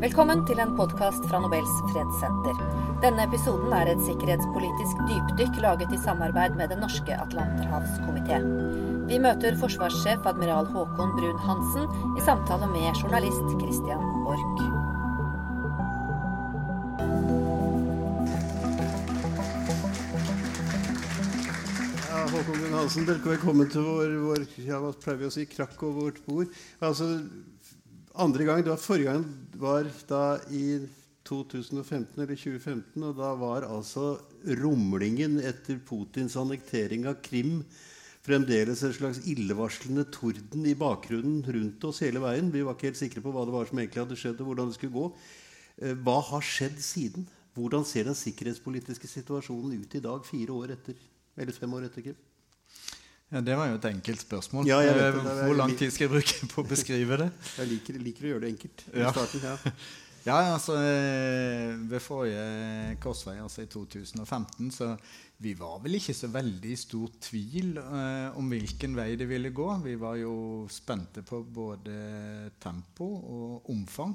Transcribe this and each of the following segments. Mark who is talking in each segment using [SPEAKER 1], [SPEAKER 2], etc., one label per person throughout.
[SPEAKER 1] Velkommen til en podkast fra Nobels fredssenter. Denne episoden er et sikkerhetspolitisk dypdykk laget i samarbeid med Den norske atlanterhavskomité. Vi møter forsvarssjef admiral Håkon Brun-Hansen i samtale med journalist Christian Borch.
[SPEAKER 2] Håkon Brun-Hansen, velkommen til vår, vår ja, hva pleier vi å si, krakk og vårt bord. Altså, andre gang, det var Forrige gang var da i 2015 eller 2015, og da var altså rumlingen etter Putins annektering av Krim fremdeles en slags illevarslende torden i bakgrunnen rundt oss hele veien. Vi var ikke helt sikre på hva det var som egentlig hadde skjedd, og hvordan det skulle gå. Eh, Hva har skjedd siden? Hvordan ser den sikkerhetspolitiske situasjonen ut i dag, fire år etter? Eller fem år etter, Kim?
[SPEAKER 3] Ja, Det var jo et enkelt spørsmål.
[SPEAKER 2] Ja,
[SPEAKER 3] Eh,
[SPEAKER 2] det.
[SPEAKER 3] Hvor lang tid skal jeg bruke på å beskrive det?
[SPEAKER 2] Jeg liker, liker å gjøre det enkelt. i
[SPEAKER 3] Ja.
[SPEAKER 2] starten, ja.
[SPEAKER 3] Ja, altså eh, Ved forrige korsvei, altså i 2015, så vi var vel ikke så veldig i stor tvil eh, om hvilken vei det ville gå. Vi var jo spente på både tempo og omfang.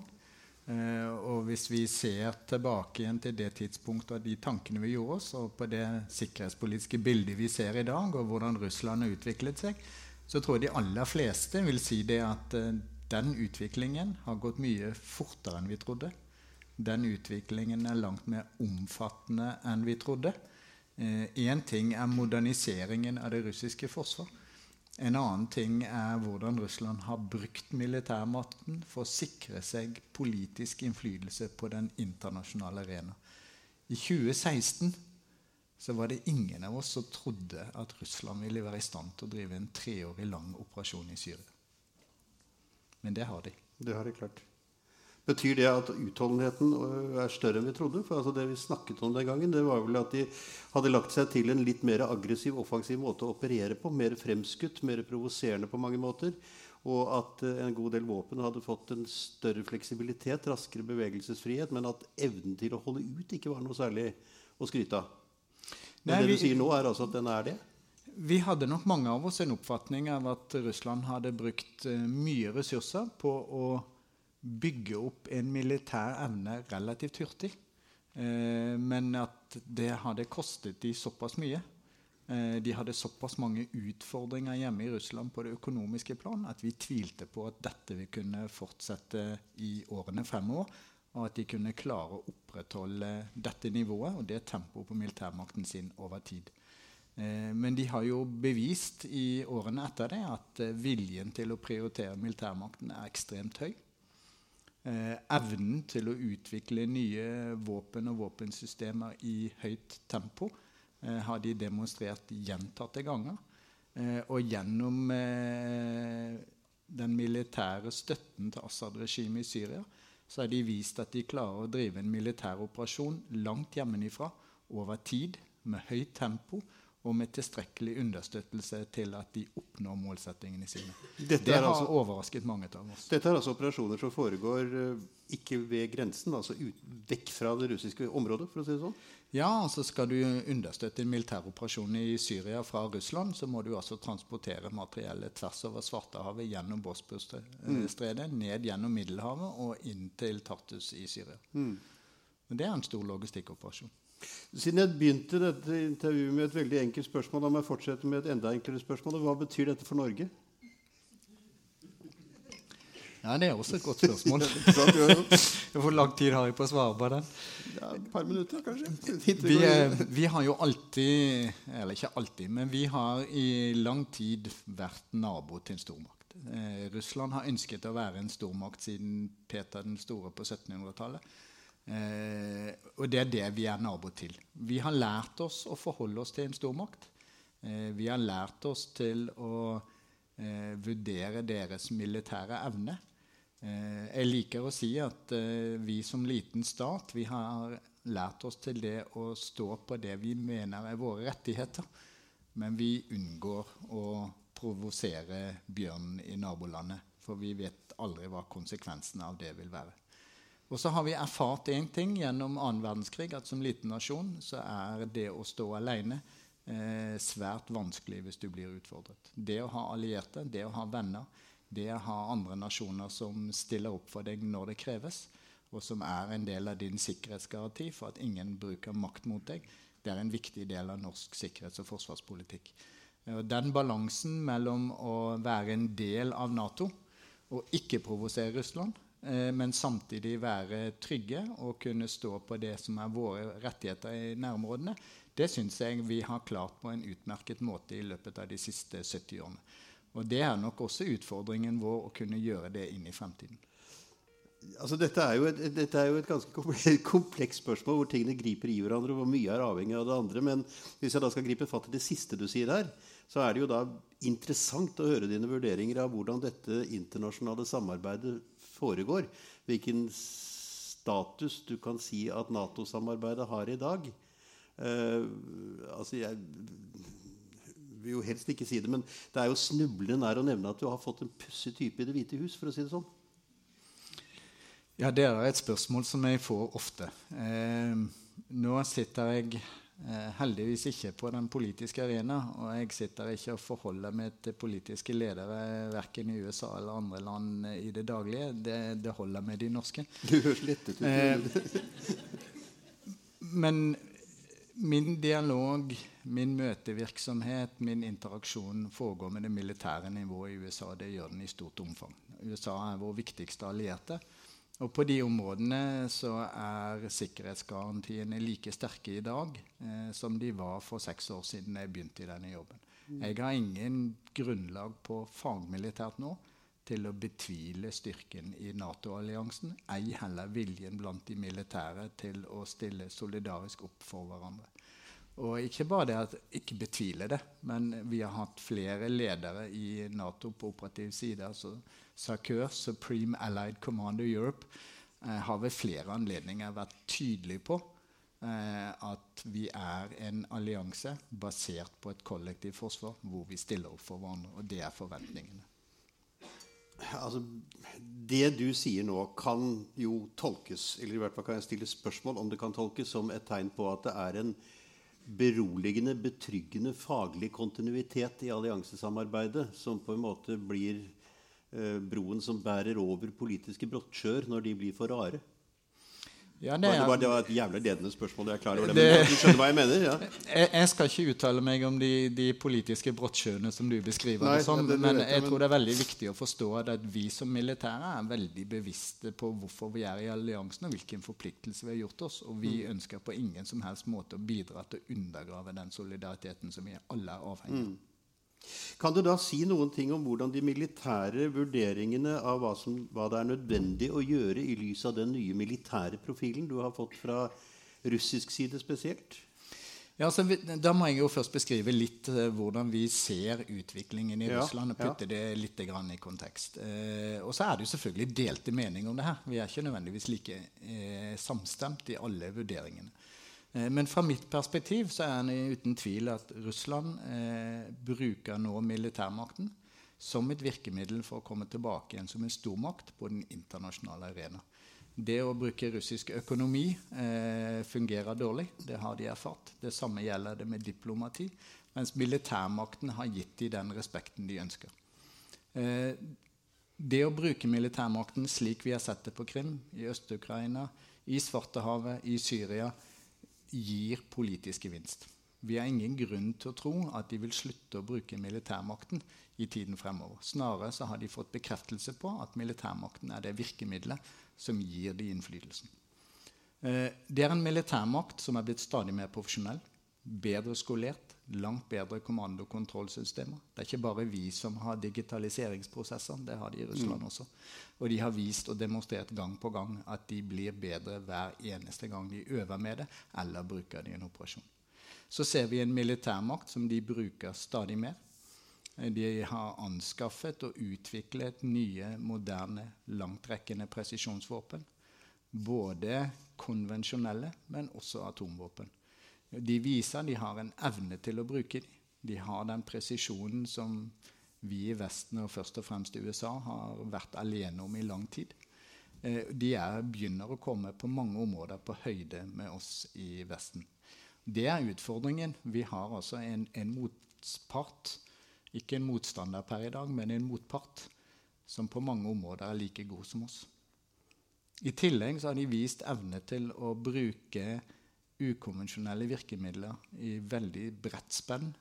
[SPEAKER 3] Eh, og hvis vi ser tilbake igjen til det tidspunktet og de tankene vi gjorde oss, og på det sikkerhetspolitiske bildet vi ser i dag, og hvordan Russland har utviklet seg, så tror jeg de aller fleste vil si det at eh, den utviklingen har gått mye fortere enn vi trodde. Den utviklingen er langt mer omfattende enn vi trodde. Én ting er moderniseringen av det russiske forsvar. En annen ting er hvordan Russland har brukt militærmakten for å sikre seg politisk innflytelse på den internasjonale arena. I 2016 så var det ingen av oss som trodde at Russland ville være i stand til å drive en treårig lang operasjon i Syria. Men det har de.
[SPEAKER 2] Det har de klart. Betyr det at utholdenheten øh, er større enn vi trodde? For altså Det vi snakket om den gangen, det var vel at de hadde lagt seg til en litt mer aggressiv, offensiv måte å operere på. Mer fremskutt, mer provoserende på mange måter. Og at øh, en god del våpen hadde fått en større fleksibilitet, raskere bevegelsesfrihet. Men at evnen til å holde ut ikke var noe særlig å skryte av. Men
[SPEAKER 3] Nei,
[SPEAKER 2] det
[SPEAKER 3] vi-
[SPEAKER 2] du sier nå, er altså at den er det?
[SPEAKER 3] Vi hadde nok mange av oss en oppfatning av at Russland hadde brukt eh, mye ressurser på å bygge opp en militær evne relativt hurtig. Eh, men at det hadde kostet de såpass mye. Eh, de hadde såpass mange utfordringer hjemme i Russland på det økonomiske plan at vi tvilte på at dette vil kunne fortsette i årene fremover. Og at de kunne klare å opprettholde dette nivået og det tempoet på militærmakten sin over tid. Eh, Men de har jo bevist i årene etter det at eh, viljen til å prioritere militærmakten er ekstremt høy. Eh, evnen til å utvikle nye våpen og våpensystemer i høyt tempo eh, har de demonstrert gjentatte ganger. Eh, og gjennom eh, den militære støtten til Assad-regimet i Syria så har de vist at de klarer å drive en militær operasjon langt hjemmefra over tid med høyt tempo og med tilstrekkelig understøttelse til at de oppnår målsettingene sine.
[SPEAKER 2] Dette
[SPEAKER 3] det har
[SPEAKER 2] altså-
[SPEAKER 3] overrasket mange av oss.
[SPEAKER 2] Dette er altså operasjoner som foregår øh, ikke ved grensen, altså ut, vekk fra det russiske området, for å si det sånn?
[SPEAKER 3] Ja, altså Skal du understøtte en militæroperasjon i Syria fra Russland, så må du altså transportere materiellet tvers over Svartehavet, gjennom Bosporstredet, mm. ned gjennom Middelhavet og inn til Tartus i Syria. Og Det er en stor logistikkoperasjon.
[SPEAKER 2] Siden jeg begynte dette intervjuet med et veldig enkelt spørsmål, da må jeg fortsette med et enda enklere spørsmål. Hva betyr dette for Norge?
[SPEAKER 3] Ja, Det er også et godt spørsmål. Hvor lang tid har jeg på å svare på den?
[SPEAKER 2] ja, et par minutter, kanskje?
[SPEAKER 3] Vi, eh, vi har jo alltid Eller ikke alltid, men vi har i lang tid vært nabo til en stormakt. Eh, Russland har ønsket å være en stormakt siden Peter den store på 1700-tallet. Eh, og det er det vi er nabo til. Vi har lært oss å forholde oss til en stormakt. Eh, vi har lært oss til å eh, vurdere deres militære evne. Eh, jeg liker å si at eh, vi som liten stat vi har lært oss til det å stå på det vi mener er våre rettigheter. Men vi unngår å provosere bjørnen i nabolandet. For vi vet aldri hva konsekvensene av det vil være. Og så har vi erfart én ting gjennom annen verdenskrig, at som liten nasjon så er det å stå alene eh, svært vanskelig hvis du blir utfordret. Det å ha allierte, det å ha venner, det å ha andre nasjoner som stiller opp for deg når det kreves, og som er en del av din sikkerhetsgaranti for at ingen bruker makt mot deg, det er en viktig del av norsk sikkerhets- og forsvarspolitikk. Den balansen mellom å være en del av Nato og ikke provosere Russland, men samtidig være trygge og kunne stå på det som er våre rettigheter i nærområdene, det syns jeg vi har klart på en utmerket måte i løpet av de siste 70 årene. Og det er nok også utfordringen vår å kunne gjøre det inn i fremtiden.
[SPEAKER 2] Altså, dette, er et, dette, er jo et, ganske komplekst spørsmål hvor tingene griper i hverandre. og hvor mye er avhengig av det andre. Men hvis jeg da skal gripe fatt i det siste du sier her, så er det jo da interessant å høre dine vurderinger av hvordan dette internasjonale samarbeidet foregår. Hvilken status du kan si at Nato-samarbeidet har i dag. Uh, altså jeg vil jo helst ikke si det, men det er jo snublende nær å nevne at du har fått en pussig type i Det hvite hus. for å si det sånn.
[SPEAKER 3] Ja, det er et spørsmål som jeg får ofte. Eh, nå sitter jeg eh, heldigvis ikke på den politiske arena, og jeg sitter ikke og forholder meg til politiske ledere verken i USA eller andre land i det daglige. Det, det holder med de norske.
[SPEAKER 2] Du høres lettet ut.
[SPEAKER 3] Eh, men min dialog, min møtevirksomhet, min interaksjon foregår med det militære nivået i USA. Det gjør den i stort omfang. USA er vår viktigste allierte. Og på de områdene så er sikkerhetsgarantiene like sterke i dag eh, som de var for seks år siden jeg begynte i denne jobben. Mm. Jeg har ingen grunnlag på fagmilitært nå til å betvile styrken i Nato-alliansen, ei heller viljen blant de militære til å stille solidarisk opp for hverandre. Og ikke bare det at ikke betviler det, men vi har hatt flere ledere i Nato på operativ side. altså SACEUR, Supreme Allied Commander Europe, eh, har ved flere anledninger vært tydelig på eh, at vi er en allianse basert på et kollektivt forsvar hvor vi stiller opp for hverandre. Og det er forventningene.
[SPEAKER 2] Altså, det du sier nå, kan jo tolkes, eller i hvert fall kan jeg stille spørsmål om det kan tolkes som et tegn på at det er en beroligende, betryggende faglig kontinuitet i alliansesamarbeidet som på en måte blir eh, broen som bærer over politiske brottsjøer når de blir for rare. Ja, det, det, var, det, var, et jævlig ledende spørsmål. Jeg er klar over det, men du skjønner hva jeg mener? Ja.
[SPEAKER 3] Jeg, jeg, skal ikke uttale meg om de, de politiske brottsjøene som du beskriver. Nei, sånn, det, men jeg, tror det er veldig viktig å forstå at vi som militære er veldig bevisste på hvorfor vi er i alliansen, og hvilken forpliktelse vi har gjort oss. Og vi mm. ønsker på ingen som helst måte å bidra til å undergrave den solidariteten som vi alle er avhengig av. Mm.
[SPEAKER 2] Kan du da si noen ting om hvordan de militære vurderingene av hva, som, hva, det er nødvendig å gjøre i lys av den nye militære profilen du har fått fra russisk side spesielt?
[SPEAKER 3] Ja, altså, da må jeg jo først beskrive litt uh, hvordan vi ser utviklingen i ja, Russland. og putte ja. det litt i kontekst. Uh, og så er det jo selvfølgelig delte meninger om det her. Vi er ikke nødvendigvis like uh, samstemt i alle vurderingene. Eh, men fra mitt perspektiv så er det uten tvil at Russland eh, bruker nå militærmakten som et virkemiddel for å komme tilbake igjen som en stormakt på den internasjonale arena. Det å bruke russisk økonomi eh, fungerer dårlig. Det har de erfart. Det samme gjelder det med diplomati. Mens militærmakten har gitt dem den respekten de ønsker. Eh, det å bruke militærmakten slik vi har sett det på Krim, i Øst-Ukraina, i Svartehavet, i Syria, gir politisk gevinst. Vi har ingen grunn til å tro at de vil slutte å bruke militærmakten i tiden fremover. Snarere så har de fått bekreftelse på at militærmakten er det virkemidlet som gir de innflytelsen. Eh, det er en militærmakt som er blitt stadig mer profesjonell, bedre skolert, langt bedre kommandokontrollsystemer. Det er ikke bare vi som har digitaliseringsprosesser, det har de i Russland mm. også. Og de har vist og demonstrert gang på gang at de blir bedre hver eneste gang de øver med det eller bruker det i en operasjon. Så ser vi en militærmakt som de bruker stadig mer. De har anskaffet og utviklet nye, moderne, langtrekkende presisjonsvåpen. Både konvensjonelle, men også atomvåpen. De viser de har en evne til å bruke dem. De har den presisjonen som vi i Vesten og først og fremst i USA har vært alene om i lang tid. Eh, de er, begynner å komme på mange områder på høyde med oss i Vesten. Det er utfordringen. Vi har altså en, en motpart, ikke en motstander per i dag, men en motpart, som på mange områder er like god som oss. I tillegg har de vist evne til å bruke ukonvensjonelle virkemidler i veldig bredt spenn.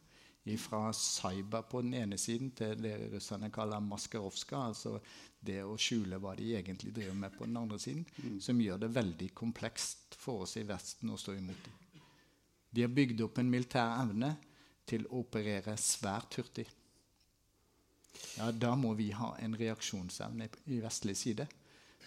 [SPEAKER 3] Fra cyber på den ene siden til det russerne kaller maskarovska, altså det å skjule hva de egentlig driver med på den andre siden, mm. som gjør det veldig komplekst for oss i Vesten å stå imot dem. De har bygd opp en militær evne til å operere svært hurtig. Ja, da må vi ha en reaksjonsevne i vestlig side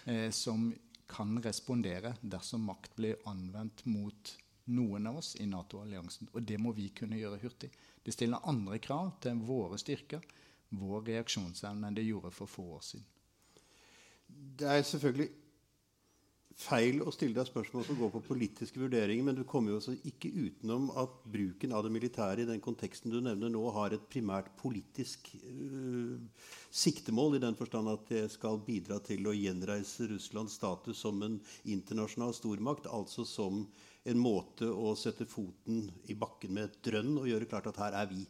[SPEAKER 3] eh, som kan respondere dersom makt blir anvendt mot noen av oss i Nato-alliansen. Og det må vi kunne gjøre hurtig. Det stiller andre krav til våre styrker, vår reaksjonsevne, enn det gjorde for få år siden.
[SPEAKER 2] Det er selvfølgelig feil å stille deg spørsmål som går på politiske vurderinger, men du kommer jo ikke utenom at bruken av det militære i den konteksten du nevner nå, har et primært politisk uh, siktemål, i den forstand at det skal bidra til å gjenreise Russlands status som en internasjonal stormakt, altså som en måte å sette foten i bakken med et drønn og gjøre klart at her er vi.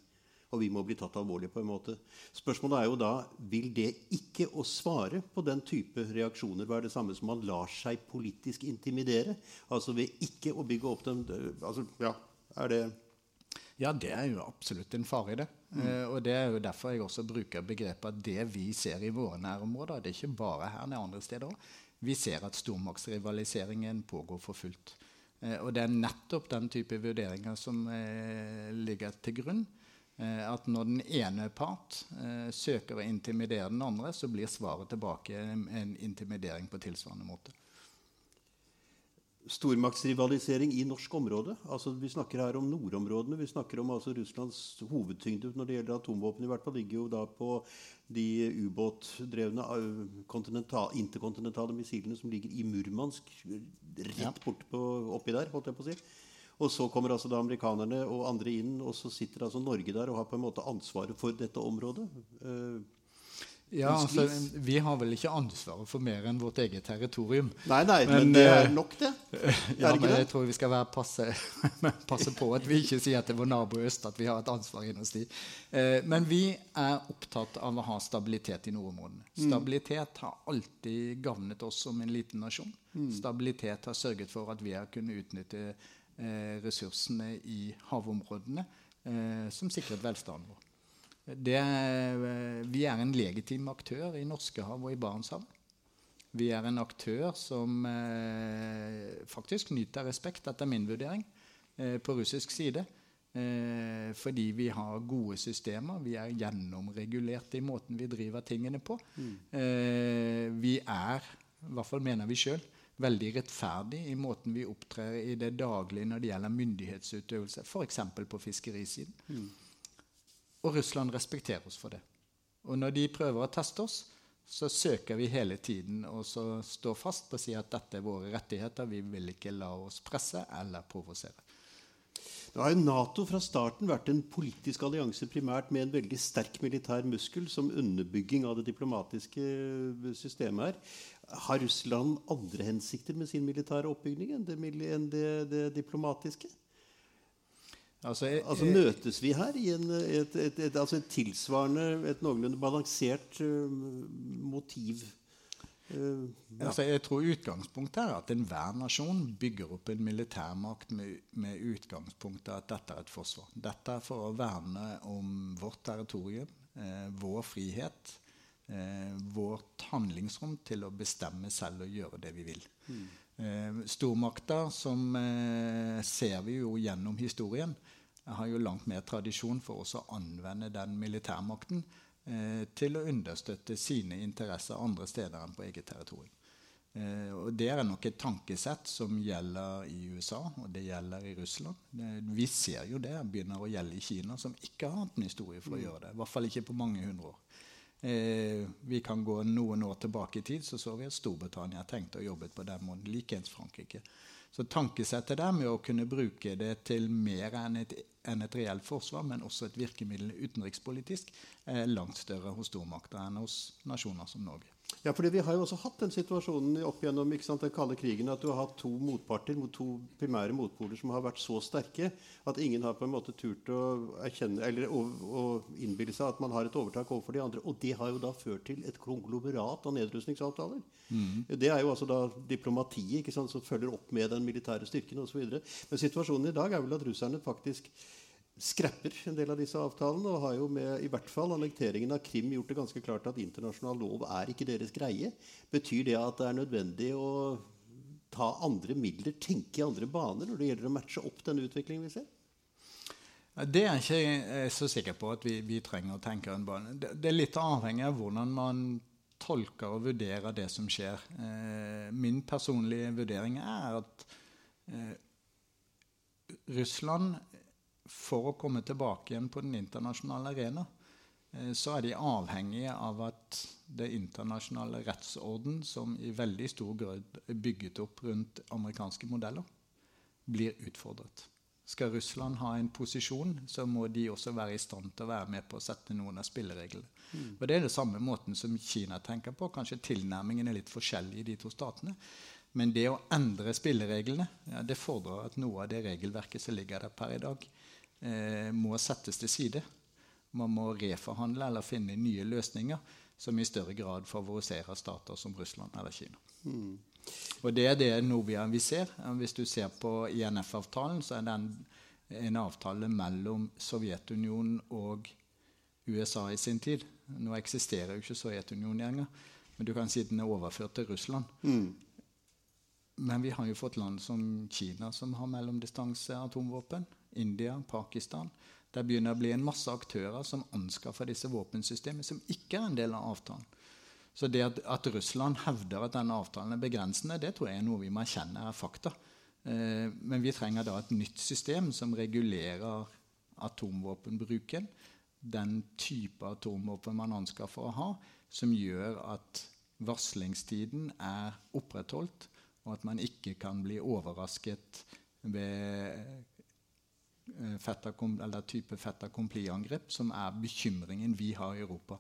[SPEAKER 2] Og vi må bli tatt alvorlig på en måte. Spørsmålet er jo da vil det ikke å svare på den type reaksjoner være det samme som man lar seg politisk intimidere? Altså ved ikke å bygge opp dem altså, ja, er det
[SPEAKER 3] ja, det er jo absolutt en fare i det. Mm. Uh, og Det er jo derfor jeg også bruker begrepet at det vi ser i våre nærområder, det er ikke bare her, det er andre steder òg. Vi ser at stormaktsrivaliseringen pågår for fullt. Uh, og det er nettopp den type vurderinger som uh, ligger til grunn Eh, at når den ene part eh, søker å intimidere den andre, så blir svaret tilbake en intimidering på tilsvarende måte.
[SPEAKER 2] Stormaktsrivalisering i norsk område. Altså, vi snakker her om nordområdene. Vi snakker om altså, Russlands hovedtyngde når det gjelder atomvåpen. i hvert fall ligger jo da på de ubåtdrevne eh, interkontinentale missilene som ligger i Murmansk, rett ja. borte oppi der. holdt jeg på å si. Og så kommer altså da amerikanerne og andre inn, og så sitter altså Norge der og har på en måte ansvaret for dette området. Uh,
[SPEAKER 3] ja, altså, Vi har vel ikke ansvaret for mer enn vårt eget territorium.
[SPEAKER 2] Nei, nei, men, men det er eh, nok, det.
[SPEAKER 3] ja, men jeg tror vi skal være passe, passe, på at vi ikke sier til vår nabo i øst at vi har et ansvar innerst hos Eh, men vi er opptatt av å ha stabilitet i nordområdene. Mm. Stabilitet har alltid gagnet oss som en liten nasjon. Mm. Stabilitet har sørget for at vi har kunnet utnytte Eh, ressursene i havområdene eh, som sikret velstanden vår. Det, eh, vi er en legitim aktør i Norskehavet og i Barentshavet. Vi er en aktør som eh, faktisk nyter respekt, etter min vurdering, eh, på russisk side. Eh, fordi vi har gode systemer. Vi er gjennomregulerte i måten vi driver tingene på. Mm. vi er, i hvert fall mener vi sjøl, veldig rettferdig i måten vi opptrer i det daglige når det gjelder myndighetsutøvelse, f.eks. på fiskerisiden. Mm. Og Russland respekterer oss for det. Og når de prøver å teste oss, så søker vi hele tiden og så står fast på å si at dette er våre rettigheter. Vi vil ikke la oss presse eller provosere.
[SPEAKER 2] Da har jo Nato fra starten vært en politisk allianse primært med en veldig sterk militær muskel som underbygging av det diplomatiske systemet her. Har Russland andre hensikter med sin militære oppbygning enn det, enn det, det diplomatiske? Altså, jeg, altså, Møtes vi her i en, et, et, et, altså et, tilsvarende, et noenlunde balansert uh, motiv?
[SPEAKER 3] Uh, ja. altså, jeg tror utgangspunktet er at enhver nasjon bygger opp en militærmakt med, med utgangspunktet at dette er et forsvar. Dette er for å verne om vårt territorium, uh, vår frihet eh, vårt handlingsrom til å bestemme selv og gjøre det vi vil. Mm. Eh, stormakter, som eh, ser vi jo gjennom historien, har jo langt mer tradisjon for å anvende den militærmakten eh, til å understøtte sine interesser andre steder enn på eget territorium. Eh, og Det er nok et tankesett som gjelder i USA og det gjelder i Russland. Det, vi ser jo det begynner å gjelde i Kina, som ikke har hatt en historie for å mm. gjøre det. I hvert fall ikke på mange hundre år. Eh, vi kan gå noen år tilbake i tid, så så vi at Storbritannia tenkte å jobbe på den måten. Likeens Frankrike. Så tankesettet der med å kunne bruke det til mer enn et, enn et reelt forsvar, men også et virkemiddel utenrikspolitisk, er langt større hos stormakter enn hos nasjoner som Norge.
[SPEAKER 2] Ja, fordi Vi har jo også hatt den situasjonen opp gjennom sant, den kalde krigen at du har hatt to motparter, to primære motpoler som har vært så sterke at ingen har på en måte turt å erkjenne eller å, å innbille seg at man har et overtak overfor de andre. Og det har jo da ført til et konglomerat av nedrustningsavtaler. Mm. Det er jo altså da diplomatiet ikke sant, som følger opp med den militære styrken osv. Men situasjonen i dag er vel at russerne faktisk skrepper en del av disse avtalene og har jo med i hvert fall annekteringen av Krim gjort det ganske klart at internasjonal lov er ikke deres greie. Betyr det at det er nødvendig å ta andre midler, tenke i andre baner når det gjelder å matche opp denne utviklingen vi ser?
[SPEAKER 3] Det er ikke jeg så sikker på at vi, vi trenger å tenke en bane. Det, det, er litt avhengig av hvordan man tolker og vurderer det som skjer. Eh, min personlige vurdering er at eh, Russland for å komme tilbake igjen på den internasjonale arena, eh, så er de avhengige av at det internasjonale rettsorden, som i veldig stor grad er bygget opp rundt amerikanske modeller, blir utfordret. Skal Russland ha en posisjon, så må de også være i stand til å være med på å sette noen av spillereglene. Mm. Og Det er det samme måten som Kina tenker på. Kanskje tilnærmingen er litt forskjellig i de to statene. Men det å endre spillereglene ja, det fordrer at noe av det regelverket som ligger der per i dag, eh, må settes til side. Man må reforhandle eller finne nye løsninger som i større grad favoriserer stater som Russland eller Kina. Mm. Og Det er det Novia vi ser. Hvis du ser på INF-avtalen, så er den en avtale mellom Sovjetunionen og USA i sin tid. Nå eksisterer jo ikke Sovjetunionen lenger, men du kan si den er overført til Russland. Mm. Men vi har jo fått land som Kina, som har mellomdistanse atomvåpen. India, Pakistan. Det begynner å bli en masse aktører som anskaffer disse våpensystemene, som ikke er en del av avtalen. Så det at, at, Russland hevder at denne avtalen er begrensende, det tror jeg er noe vi må erkjenne er fakta. Eh, men vi trenger da et nytt system som regulerer atomvåpenbruken. Den type atomvåpen man anskaffer å ha, som gjør at varslingstiden er opprettholdt, og at man ikke kan bli overrasket ved Eh, eller type fait accompli-angrep, som er bekymringen vi har i Europa.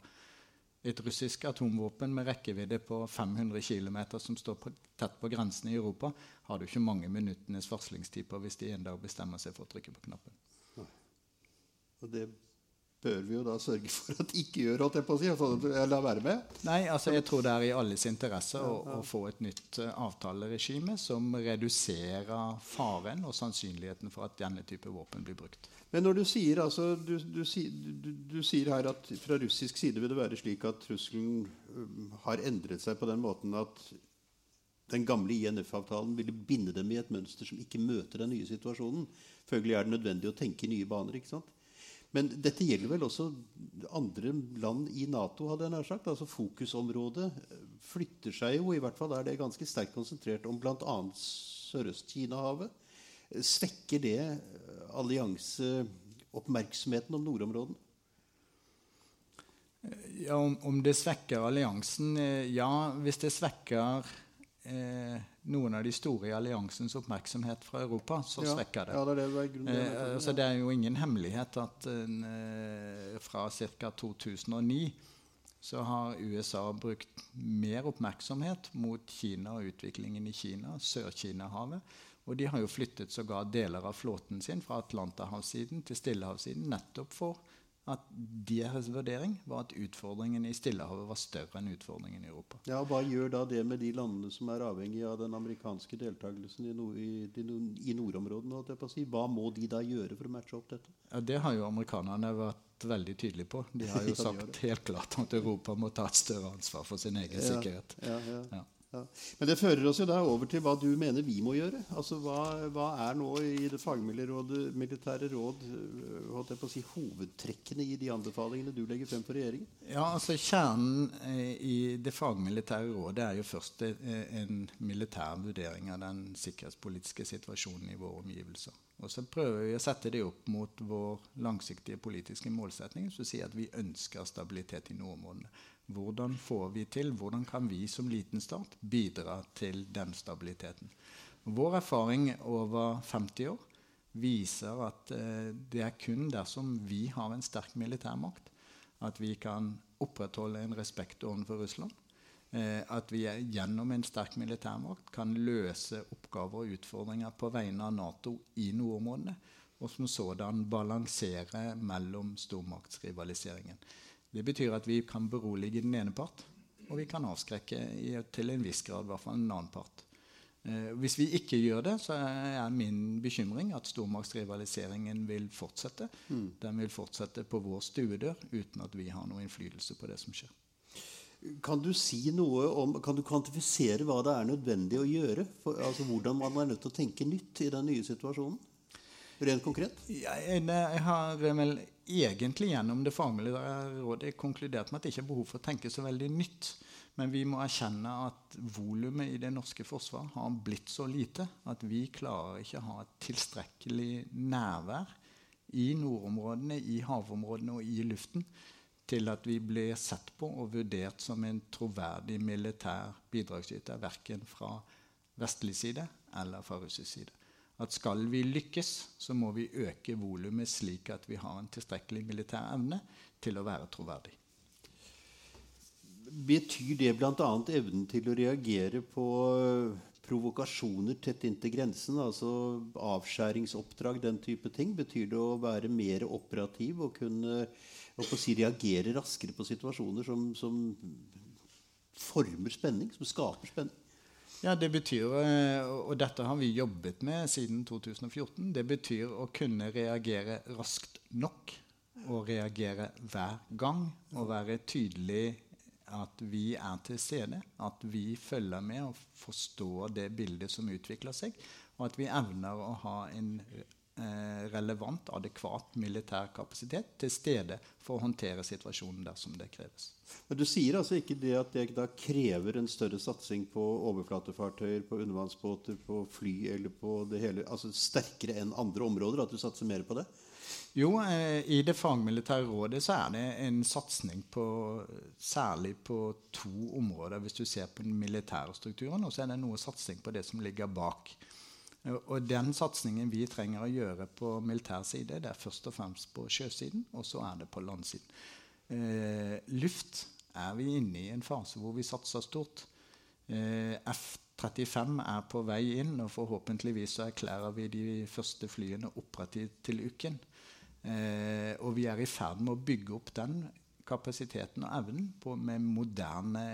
[SPEAKER 3] Et russisk atomvåpen med rekkevidde på 500 km som står på, tett på grensen i Europa, har du ikke mange minuttenes varslingstid på hvis de en dag bestemmer seg for å trykke på knappen.
[SPEAKER 2] Og det bør vi jo da sørge for at ikke gjør, holdt jeg på å si. Eller la være med.
[SPEAKER 3] Nei, altså jeg tror det er i alles interesse å, å få et nytt uh, avtaleregime som reduserer faren og sannsynligheten for at denne type våpen blir brukt.
[SPEAKER 2] Men når du sier, altså, du, du, du, du sier her at fra russisk side vil det være slik at trusselen um, har endret seg på den måten at den gamle INF-avtalen ville binde dem i et mønster som ikke møter den nye situasjonen. Følgelig er det nødvendig å tenke i nye baner. ikke sant? Men dette gjelder vel også andre land i Nato, hadde jeg nær sagt. Altså Fokusområdet flytter seg jo, i hvert fall er det ganske sterkt konsentrert om bl.a. Sørøst-Kina-havet. Svekker det allianseoppmerksomheten om nordområdene?
[SPEAKER 3] Ja, om, om, det svekker alliansen? Eh, ja, hvis det svekker eh, noen av de store i alliansens oppmerksomhet fra Europa, så ja, svekker det.
[SPEAKER 2] Ja, det, er det,
[SPEAKER 3] eh, altså, det, er jo ingen hemmelighet at eh, fra ca. 2009 så har USA brukt mer oppmerksomhet mot Kina og utviklingen i Kina, Sør-Kina-havet. Og de har jo flyttet sågar deler av flåten sin fra Atlanterhavssiden til Stillehavssiden nettopp for at deres vurdering var at utfordringen i Stillehavet var større enn utfordringen i Europa.
[SPEAKER 2] Ja, Hva gjør da det med de landene som er avhengig av den amerikanske deltakelsen i, nord, i, i nordområdene? Si? Hva må de da gjøre for å matche opp dette?
[SPEAKER 3] Ja, Det har jo amerikanerne vært veldig tydelige på. De har jo sagt helt klart at Europa må ta et større ansvar for sin egen ja, sikkerhet.
[SPEAKER 2] Ja, ja. Ja. Men det fører oss jo da over til hva du mener vi må gjøre. Altså Hva, hva er nå i det fagmilitære råd øh, holdt jeg på å si, hovedtrekkene i de anbefalingene du legger frem for regjeringen?
[SPEAKER 3] Ja, altså Kjernen eh, i det fagmilitære rådet er jo først eh, en militær vurdering av den sikkerhetspolitiske situasjonen i våre omgivelser. Og så prøver vi å sette det opp mot vår langsiktige politiske målsetning, som sier at vi ønsker stabilitet i nordområdene. Hvordan får vi til, hvordan kan vi som liten stat bidra til den stabiliteten? Vår erfaring over 50 år viser at eh, det er kun dersom vi har en sterk militærmakt, at vi kan opprettholde en respekt overfor Russland. Eh, at vi gjennom en sterk militærmakt kan løse oppgaver og utfordringer på vegne av Nato i nordområdene, og som sådan balansere mellom stormaktsrivaliseringen. Det betyr at vi kan berolige den ene part, og vi kan avskrekke i, til en viss grad i hvert fall en annen part. Eh, hvis vi ikke gjør det, så er min bekymring at stormaktsrivaliseringen vil fortsette. Mm. Den vil fortsette på vår stuedør uten at vi har noen innflytelse på det som skjer.
[SPEAKER 2] Kan du si noe om, kan du kvantifisere hva det er nødvendig å gjøre? For, altså Hvordan man er nødt til å tenke nytt i den nye situasjonen? Rent konkret?
[SPEAKER 3] Jeg, jeg har vel egentlig gjennom det faglige rådet konkludert med at det ikke er behov for å tenke så veldig nytt. Men vi må erkjenne at volumet i det norske forsvaret har blitt så lite at vi klarer ikke å ha et tilstrekkelig nærvær i nordområdene, i havområdene og i luften til at vi blir sett på og vurdert som en troverdig militær bidragsyter, verken fra vestlig side eller fra russisk side. At skal vi lykkes, så må vi øke volumet slik at vi har en tilstrekkelig militær evne til å være troverdig.
[SPEAKER 2] Betyr det bl.a. evnen til å reagere på provokasjoner tett inntil grensen, altså avskjæringsoppdrag, den type ting? Betyr det å være mer operativ og kunne si, reagere raskere på situasjoner som, som, former spenning, som skaper spenning?
[SPEAKER 3] Ja, det betyr, eh, og dette har vi jobbet med siden 2014, det betyr å kunne reagere raskt nok. Og reagere hver gang. Og være tydelig at vi er til stede. At vi følger med og forstår det bildet som utvikler seg. Og at vi evner å ha en relevant, adekvat militær kapasitet til stede for å håndtere situasjonen dersom det kreves.
[SPEAKER 2] Men Du sier altså ikke det at det da krever en større satsing på overflatefartøyer, på undervannsbåter, på fly eller på det hele, altså sterkere enn andre områder? At du satser mer på det?
[SPEAKER 3] Jo, eh, i det fagmilitære rådet så er det en satsing på særlig på to områder. Hvis du ser på den militære strukturen, og så er det noe satsing på det som ligger bak. Og den satsingen vi trenger å gjøre på militær side, det er først og fremst på sjøsiden, og så er det på landsiden. Eh, luft er vi inne i en fase hvor vi satser stort. Eh, F-35 er på vei inn, og forhåpentligvis så erklærer vi de første flyene operativt til uken. Eh, og vi er i ferd med å bygge opp den kapasiteten og evnen på, med moderne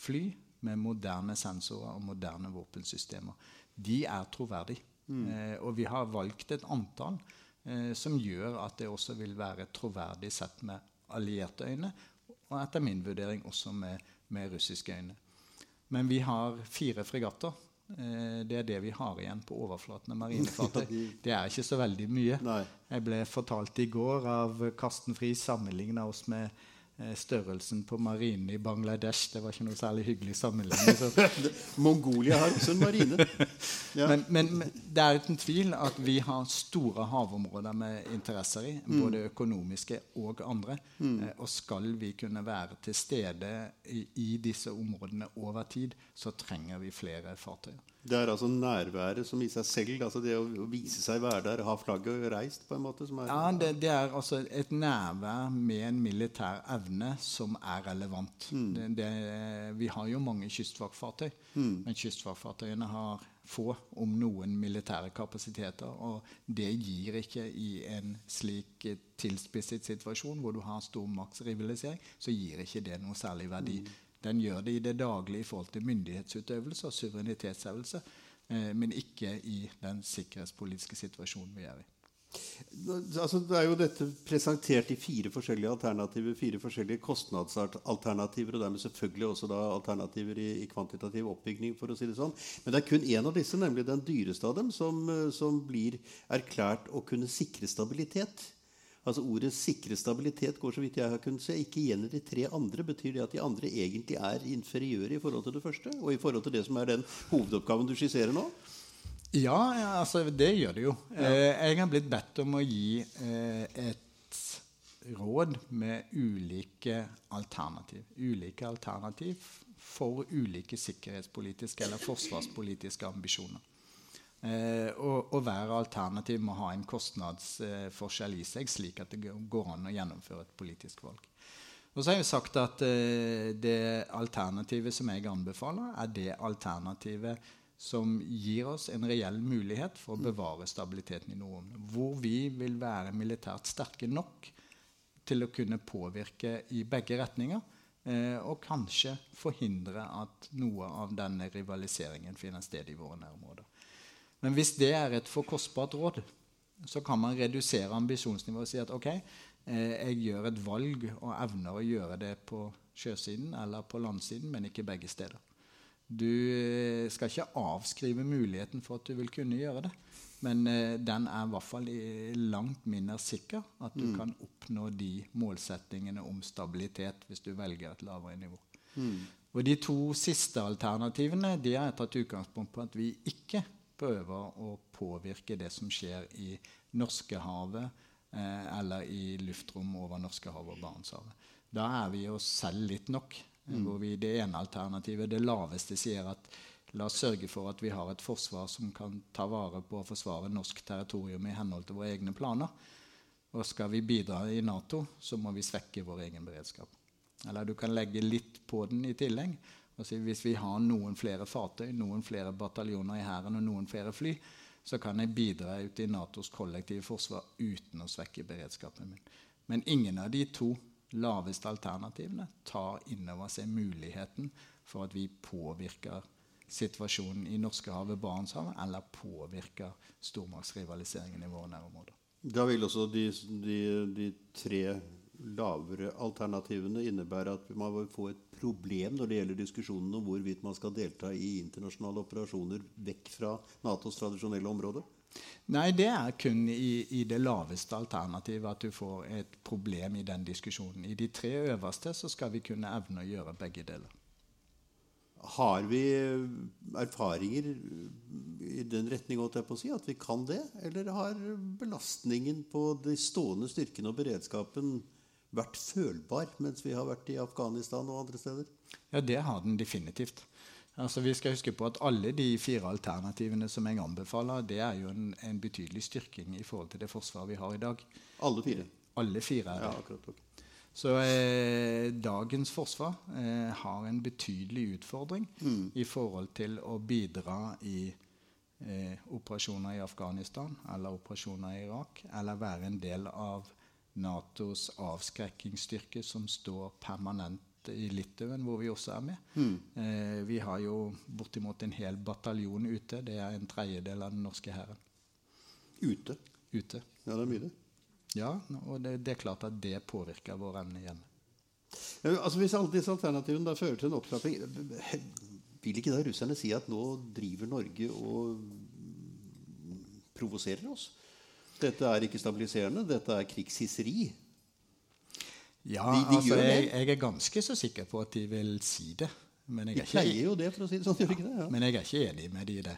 [SPEAKER 3] fly, med moderne sensorer og moderne våpensystemer de er troverdige. Mm. Eh, og vi har valgt et antall eh, som gjør at det også vil være troverdig sett med allierte øyne, og etter min vurdering også med, med russiske øyne. Men vi har fire fregatter. Eh, det er det vi har igjen på overflaten av marinefartøy. Det er ikke så veldig mye.
[SPEAKER 2] Nei.
[SPEAKER 3] Jeg ble fortalt i går av Karsten Friis sammenligna oss med størrelsen på marinen i Bangladesh. Det var ikke noe særlig hyggelig sammenligning.
[SPEAKER 2] Mongolia har også en marine.
[SPEAKER 3] Ja. Men, men, men, det er uten tvil at vi har store havområder med interesser i. Mm. Både økonomiske og andre. Mm. Eh, og skal vi kunne være til stede i, i, disse områdene over tid, så trenger vi flere fartøyer.
[SPEAKER 2] Det er altså nærværet som i seg selv, altså det å vise seg være der, ha flagget reist på en måte?
[SPEAKER 3] ja, det, det, er altså et nærvær med en militær evne som er relevant. Mm. Det, det, vi har jo mange kystvaktfartøy, mm. men kystvaktfartøyene har få, om noen, militære kapasiteter. Og det gir ikke i en slik tilspisset situasjon hvor du har stor maktsrivalisering, så gir ikke det noe særlig verdi. Mm. Den gjør det i det daglige i forhold til myndighetsutøvelse og suverenitetsøvelse, eh, men ikke i den sikkerhetspolitiske situasjonen vi er i.
[SPEAKER 2] Altså, det er jo dette presentert i fire forskjellige alternativer, fire forskjellige kostnadsalternativer, og dermed selvfølgelig også da alternativer i, i, kvantitativ oppbygging, for å si det sånn. Men det er kun én av disse, nemlig den dyreste av dem, som, eh, som blir erklært å kunne sikre stabilitet. Altså Ordet 'sikre stabilitet' går så vidt jeg har kunnet se, ikke igjen i de tre andre. Betyr det at de andre egentlig er inferiøre i forhold til det første? Og i forhold til det som er den hovedoppgaven du skisserer nå?
[SPEAKER 3] Ja, altså det gjør det jo. Ja. Eh, jeg har blitt bedt om å gi eh, et råd med ulike alternativ. Ulike alternativ for ulike sikkerhetspolitiske eller forsvarspolitiske ambisjoner. Eh, og, og, hver alternativ må ha en kostnadsforskjell i seg, slik at det går an å gjennomføre et politisk valg. Og så har jeg sagt at eh, det alternativet som jeg anbefaler, er det alternativet som gir oss en reell mulighet for å bevare stabiliteten i Norden. Hvor vi vil være militært sterke nok til å kunne påvirke i begge retninger. Eh, og kanskje forhindre at noe av denne rivaliseringen finner sted i våre nærområder. Men hvis det er et for kostbart råd, så kan man redusere ambisjonsnivået og si at ok, eh, jeg gjør et valg og evner å gjøre det på sjøsiden eller på landsiden, men ikke begge steder. Du eh, skal ikke avskrive muligheten for at du vil kunne gjøre det. Men eh, den er i hvert fall langt mindre sikker at du mm. kan oppnå de målsettingene om stabilitet hvis du velger et lavere nivå. Mm. Og De to siste alternativene de har tatt utgangspunkt på at vi ikke prøver å påvirke det som skjer i Norskehavet eh, eller i luftrom over Norskehavet og Barentshavet. Da er vi oss selv litt nok. Mm. Hvor vi det ene alternativet, det laveste, sier at la oss sørge for at vi har et forsvar som kan ta vare på å forsvare norsk territorium i henhold til våre egne planer. Og skal vi bidra i Nato, så må vi svekke vår egen beredskap. Eller du kan legge litt på den i tillegg. Altså hvis vi har noen flere fartøy, noen flere bataljoner i hæren og noen flere fly, så kan jeg bidra ut i Natos kollektive forsvar uten å svekke beredskapen min. Men ingen av de to laveste alternativene tar inn over seg muligheten for at vi påvirker situasjonen i Norskehavet, Barentshavet, eller påvirker stormaktsrivaliseringen i våre nærområder.
[SPEAKER 2] Da vil også de, de, de tre lavere alternativene innebærer at man vil få et problem når det gjelder diskusjonen om hvorvidt man skal delta i internasjonale operasjoner vekk fra Natos tradisjonelle område?
[SPEAKER 3] Nei, det er kun i, i, det laveste alternativet at du får et problem i den diskusjonen. I de tre øverste så skal vi kunne evne å gjøre begge deler.
[SPEAKER 2] Har vi erfaringer i den retning at vi kan det? Eller har belastningen på de stående styrkene og beredskapen vært følbar mens vi har vært i Afghanistan og andre steder?
[SPEAKER 3] Ja, det har den definitivt. Altså, vi skal huske på at Alle de fire alternativene som jeg anbefaler, det er jo en, en betydelig styrking i forhold til det forsvaret vi har i dag.
[SPEAKER 2] Alle fire?
[SPEAKER 3] Alle fire er
[SPEAKER 2] det. Ja, akkurat, okay.
[SPEAKER 3] Så eh, dagens forsvar eh, har en betydelig utfordring mm. i forhold til å bidra i eh, operasjoner i Afghanistan eller operasjoner i Irak, eller være en del av Natos avskrekkingsstyrke som står permanent i Litauen, hvor vi også er med. Mm. Eh, vi har jo bortimot en hel bataljon ute. Det er en tredjedel av den norske hæren.
[SPEAKER 2] Ute?
[SPEAKER 3] Ute.
[SPEAKER 2] Ja, det er mye, det.
[SPEAKER 3] Ja, og det, det er klart at det påvirker vår evne hjemme.
[SPEAKER 2] Ja, altså Hvis alle disse alternativene da fører til en opptrapping, vil ikke da russerne si at nå driver Norge og provoserer oss? Dette er ikke stabiliserende, dette er krigshisseri.
[SPEAKER 3] Ja, de, de altså, jeg, jeg, er ganske så sikker på at de vil si det.
[SPEAKER 2] Men jeg er de pleier jo det, for å si det sånn. Ja.
[SPEAKER 3] Men jeg er ikke enig med de i det.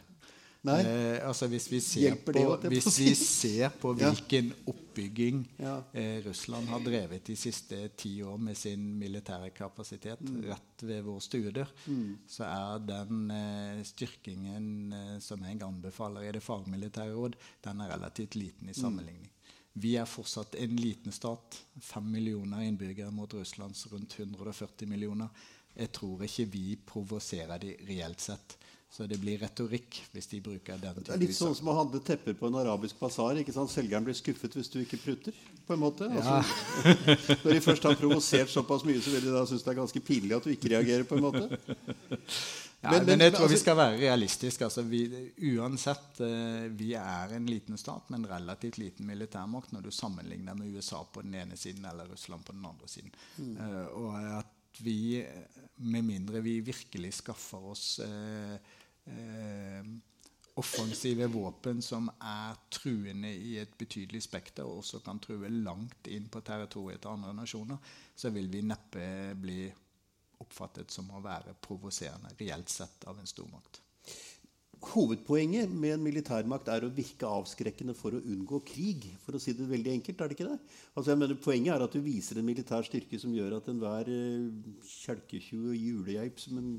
[SPEAKER 3] Eh, altså hvis vi ser på, hvis vi ser på hvilken oppbygging eh, Russland har drevet de siste ti år med sin militære kapasitet mm. rett ved vår stuedør, mm. så er den eh, styrkingen eh, som jeg anbefaler i det fagmilitære råd, den er relativt liten i mm. sammenligning. Mm. Vi er fortsatt en liten stat. Fem millioner innbyggere mot Russlands rundt 140 millioner. Jeg tror ikke vi provoserer de reelt sett. Så det blir retorikk hvis de bruker den
[SPEAKER 2] type Det er litt sånn som å handle tepper på en arabisk basar. Selgeren blir skuffet hvis du ikke prutter. på en måte. Ja. Altså, når de først har provosert såpass mye, så vil de da synes det er ganske pinlig at du ikke reagerer. på en måte.
[SPEAKER 3] Ja, men, men, jeg tror altså, vi skal være realistiske. Altså, vi, uansett, uh, vi er en liten stat med en relativt liten militærmakt når du sammenligner med USA på den ene siden eller Russland på den andre siden. Mm. Uh, og at vi, med mindre vi virkelig skaffer oss uh, eh, offensive våpen som er truende i et betydelig spekter, og også kan true langt inn på territoriet til andre nasjoner, så vil vi neppe bli oppfattet som å være provoserende reelt sett av en stormakt.
[SPEAKER 2] Hovedpoenget med en militærmakt er å virke avskrekkende for å unngå krig. For å si det veldig enkelt, er det ikke det? Altså jeg mener Poenget er at du viser en militær styrke som gjør at enhver uh, kjelketju og julegeip, som en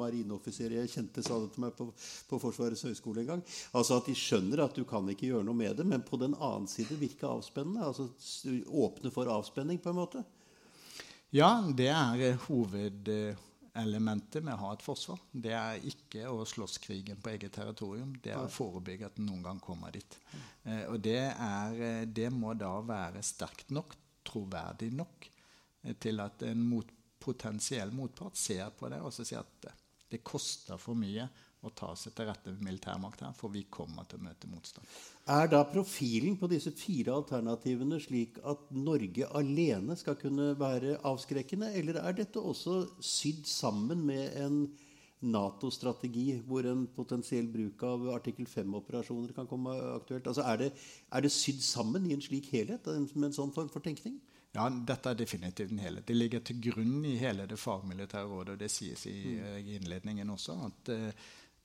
[SPEAKER 2] marineoffiser jeg kjente, sa det til meg på, på Forsvarets høgskole en gang Altså at de skjønner at du kan ikke gjøre noe med det, men på den annen side virke avspennende. Altså åpne for avspenning, på en måte.
[SPEAKER 3] Ja, det er hovedelementet med å ha et forsvar. Det er ikke å slåss krigen på eget territorium. Det er å forebygge at den noen gang kommer dit. Eh, og det, er, det, må da være sterkt nok, troverdig nok, eh, til at en mot, potensiell motpart ser på det og så sier at det koster for mye å ta seg til rette med militærmakt her, for vi kommer til å møte motstand.
[SPEAKER 2] Er da profilen på disse fire alternativene slik at Norge alene skal kunne være avskrekkende, eller er dette også sydd sammen med en Nato-strategi hvor en potensiell bruk av artikkel 5-operasjoner kan komme aktuelt? Altså er, det, er det sydd sammen i en slik helhet med en sånn form for tenkning?
[SPEAKER 3] Ja, dette er definitivt en helhet. Det ligger til grunn i hele det fagmilitære rådet, og det sies i, mm. Eh, i innledningen også, at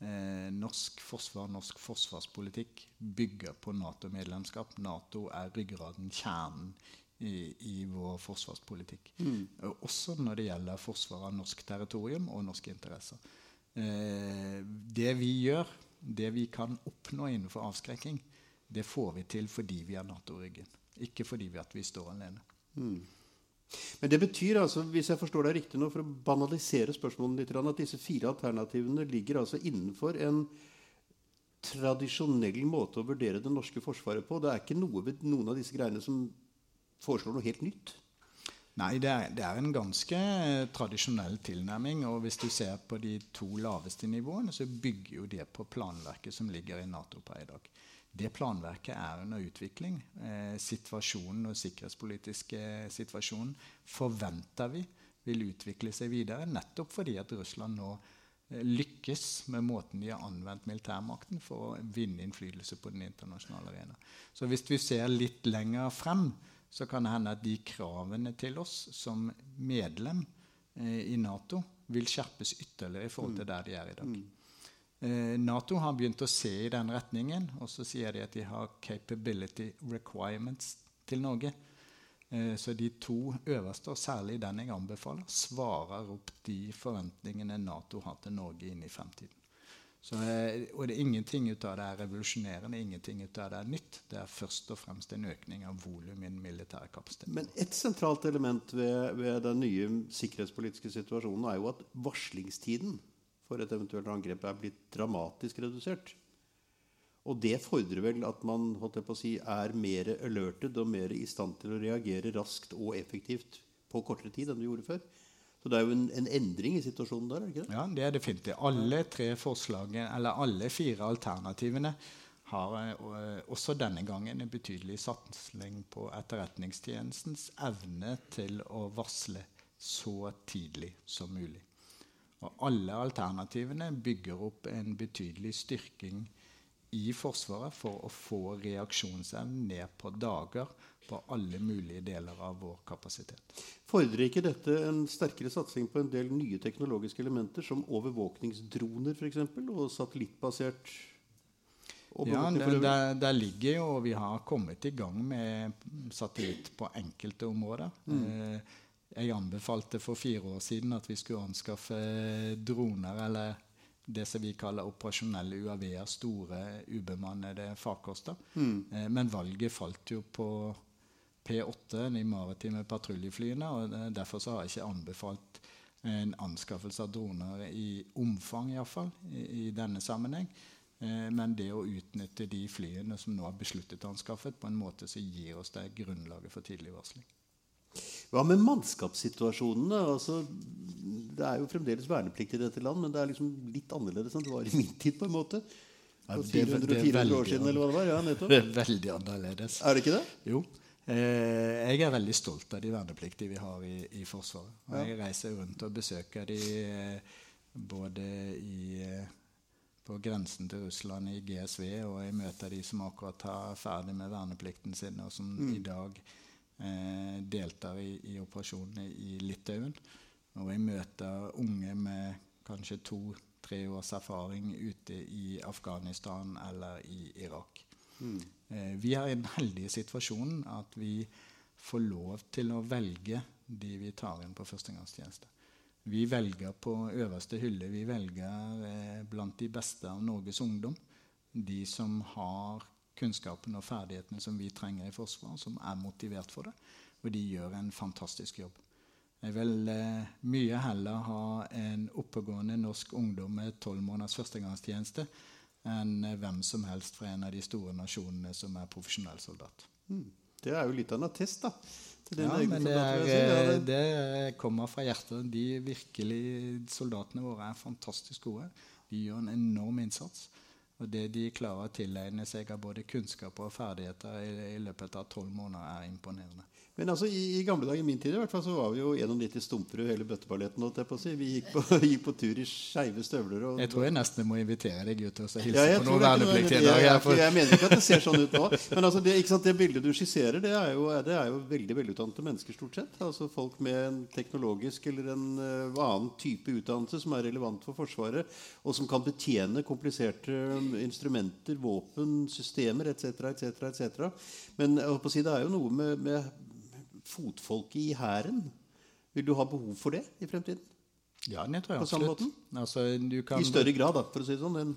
[SPEAKER 3] eh, norsk forsvar, norsk forsvarspolitikk bygger på Nato-medlemskap. Nato er ryggraden, kjernen i, i vår forsvarspolitikk. Mm. Også når det gjelder forsvar av norsk territorium og norske interesser. Eh, det vi gjør, det vi kan oppnå innenfor avskrekking, det får vi til fordi vi har Nato-ryggen. Ikke fordi vi, at vi står alene. Mm.
[SPEAKER 2] Men det betyr altså, hvis jeg forstår deg riktig nå, for å banalisere spørsmålet litt, at disse fire alternativene ligger altså innenfor en tradisjonell måte å vurdere det norske forsvaret på. Det er ikke noe ved noen av disse greiene som foreslår noe helt nytt.
[SPEAKER 3] Nei, det er, det er, en ganske tradisjonell tilnærming. Og hvis du ser på de to laveste nivåene, så bygger jo det på planverket som ligger i Nato per i dag. Det planverket er under utvikling. Eh, situasjonen og sikkerhetspolitiske situasjonen forventer vi vil utvikle seg videre, nettopp fordi at Russland nå eh, lykkes med måten de har anvendt militærmakten for å vinne innflytelse på den internasjonale arena. Så hvis vi ser litt lenger frem, så kan det hende at de kravene til oss som medlem eh, i Nato vil skjerpes ytterligere i forhold til der de er i dag. Eh, Nato har begynt å se i den retningen, og så sier de at de har 'capability requirements' til Norge. Eh, så de to øverste, og særlig den jeg anbefaler, svarer opp de forventningene Nato har til Norge inn i fremtiden. Så, eh, og det er ingenting ut av det er revolusjonerende, ingenting ut av det er nytt. Det er først og fremst en økning av volum i den militære kapasiteten.
[SPEAKER 2] Men et sentralt element ved, ved den nye sikkerhetspolitiske situasjonen er jo at varslingstiden for et eventuelt angrep er blitt dramatisk redusert. Og det fordrer vel at man si, er mer alerted og mer i stand til å reagere raskt og effektivt på kortere tid enn du gjorde før. Så det er jo en, en endring i situasjonen der? er ikke det?
[SPEAKER 3] Ja, det er definitivt. Alle tre forslagene, eller alle fire alternativene har uh, også denne gangen en betydelig satsing på Etterretningstjenestens evne til å varsle så tidlig som mulig. Og alle alternativene bygger opp en betydelig styrking i Forsvaret for å få reaksjonsevnen ned på dager på alle mulige deler av vår kapasitet.
[SPEAKER 2] Fordrer ikke dette en sterkere satsing på en del nye teknologiske elementer, som overvåkningsdroner f.eks., og satellittbasert
[SPEAKER 3] ja, det, der, der, ligger jo, og vi har kommet i gang med satellitt på enkelte områder. Mm. Eh, jeg anbefalte for fire år siden at vi skulle anskaffe droner, eller det som vi kaller operasjonelle UAV-er, store ubemannede farkoster. Mm. Eh, men valget falt jo på P8, de maritime patruljeflyene. og Derfor så har jeg ikke anbefalt en anskaffelse av droner i omfang, iallfall, i, i denne sammenheng. Eh, men det å utnytte de flyene som nå er besluttet anskaffet, på en måte som gir oss det grunnlaget for tidlig varsling.
[SPEAKER 2] Hva med mannskapssituasjonene? Altså, det er jo fremdeles verneplikt i dette land, men det er liksom litt annerledes enn det var i min tid. på en måte.
[SPEAKER 3] Ja, det, 400-400 år siden, eller hva det var? Ja, nettopp. Veldig annerledes.
[SPEAKER 2] Er det ikke det?
[SPEAKER 3] Jo. Eh, jeg er veldig stolt av de vernepliktige vi har i, i Forsvaret. Og jeg reiser rundt og besøker de eh, både i, eh, på grensen til Russland i GSV, og jeg møter de som akkurat har ferdig med verneplikten sin, og som mm. i dag eh, deltar i, i, operasjonene i Litauen. Og jeg møter unge med kanskje to-tre års erfaring ute i Afghanistan eller i Irak. Mm. Eh, vi er i den heldige situasjonen at vi får lov til å velge de vi tar inn på førstegangstjeneste. Vi velger på øverste hylle. Vi velger eh, blant de beste av Norges ungdom. De som har kunnskapen og ferdighetene som vi trenger i Forsvaret, som er motivert for det. Og de gjør en fantastisk jobb. Jeg vil eh, mye heller ha en oppegående norsk ungdom med tolv måneders førstegangstjeneste enn eh, hvem som helst fra en av de store nasjonene som er profesjonell soldat.
[SPEAKER 2] Mm. Det er jo litt av en attest, da.
[SPEAKER 3] Ja, men det, er, det, det, kommer fra hjertet. De virkelig soldatene våre er fantastisk gode. De gjør en enorm innsats. Og det de klarer å tilegne seg av både kunnskap og ferdigheter i, i løpet av tolv måneder, er imponerende.
[SPEAKER 2] Men altså, i, i, gamle dager, i min tid i hvert fall, så var vi jo 91 stumper og hele bøtteballetten. Si. Vi gikk på, gikk på, tur i skeive støvler. Og,
[SPEAKER 3] jeg tror jeg nesten må invitere deg ut og hilse ja, på noen vernepliktige.
[SPEAKER 2] Jeg, jeg, jeg, mener ikke at det ser sånn ut nå. Men altså, det, sant, det bildet du skisserer, det er, jo, det er jo veldig velutdannede mennesker stort sett. Altså Folk med en teknologisk eller en uh, annen type utdannelse som er relevant for Forsvaret, og som kan betjene kompliserte um, instrumenter, våpen, systemer etc. etc. etc. Men jeg håper å si, det er jo noe med, med fotfolket i hæren. Vil du ha behov for det i fremtiden?
[SPEAKER 3] Ja, det tror jeg måten?
[SPEAKER 2] Altså, I større grad, da, for å si det sånn? Den...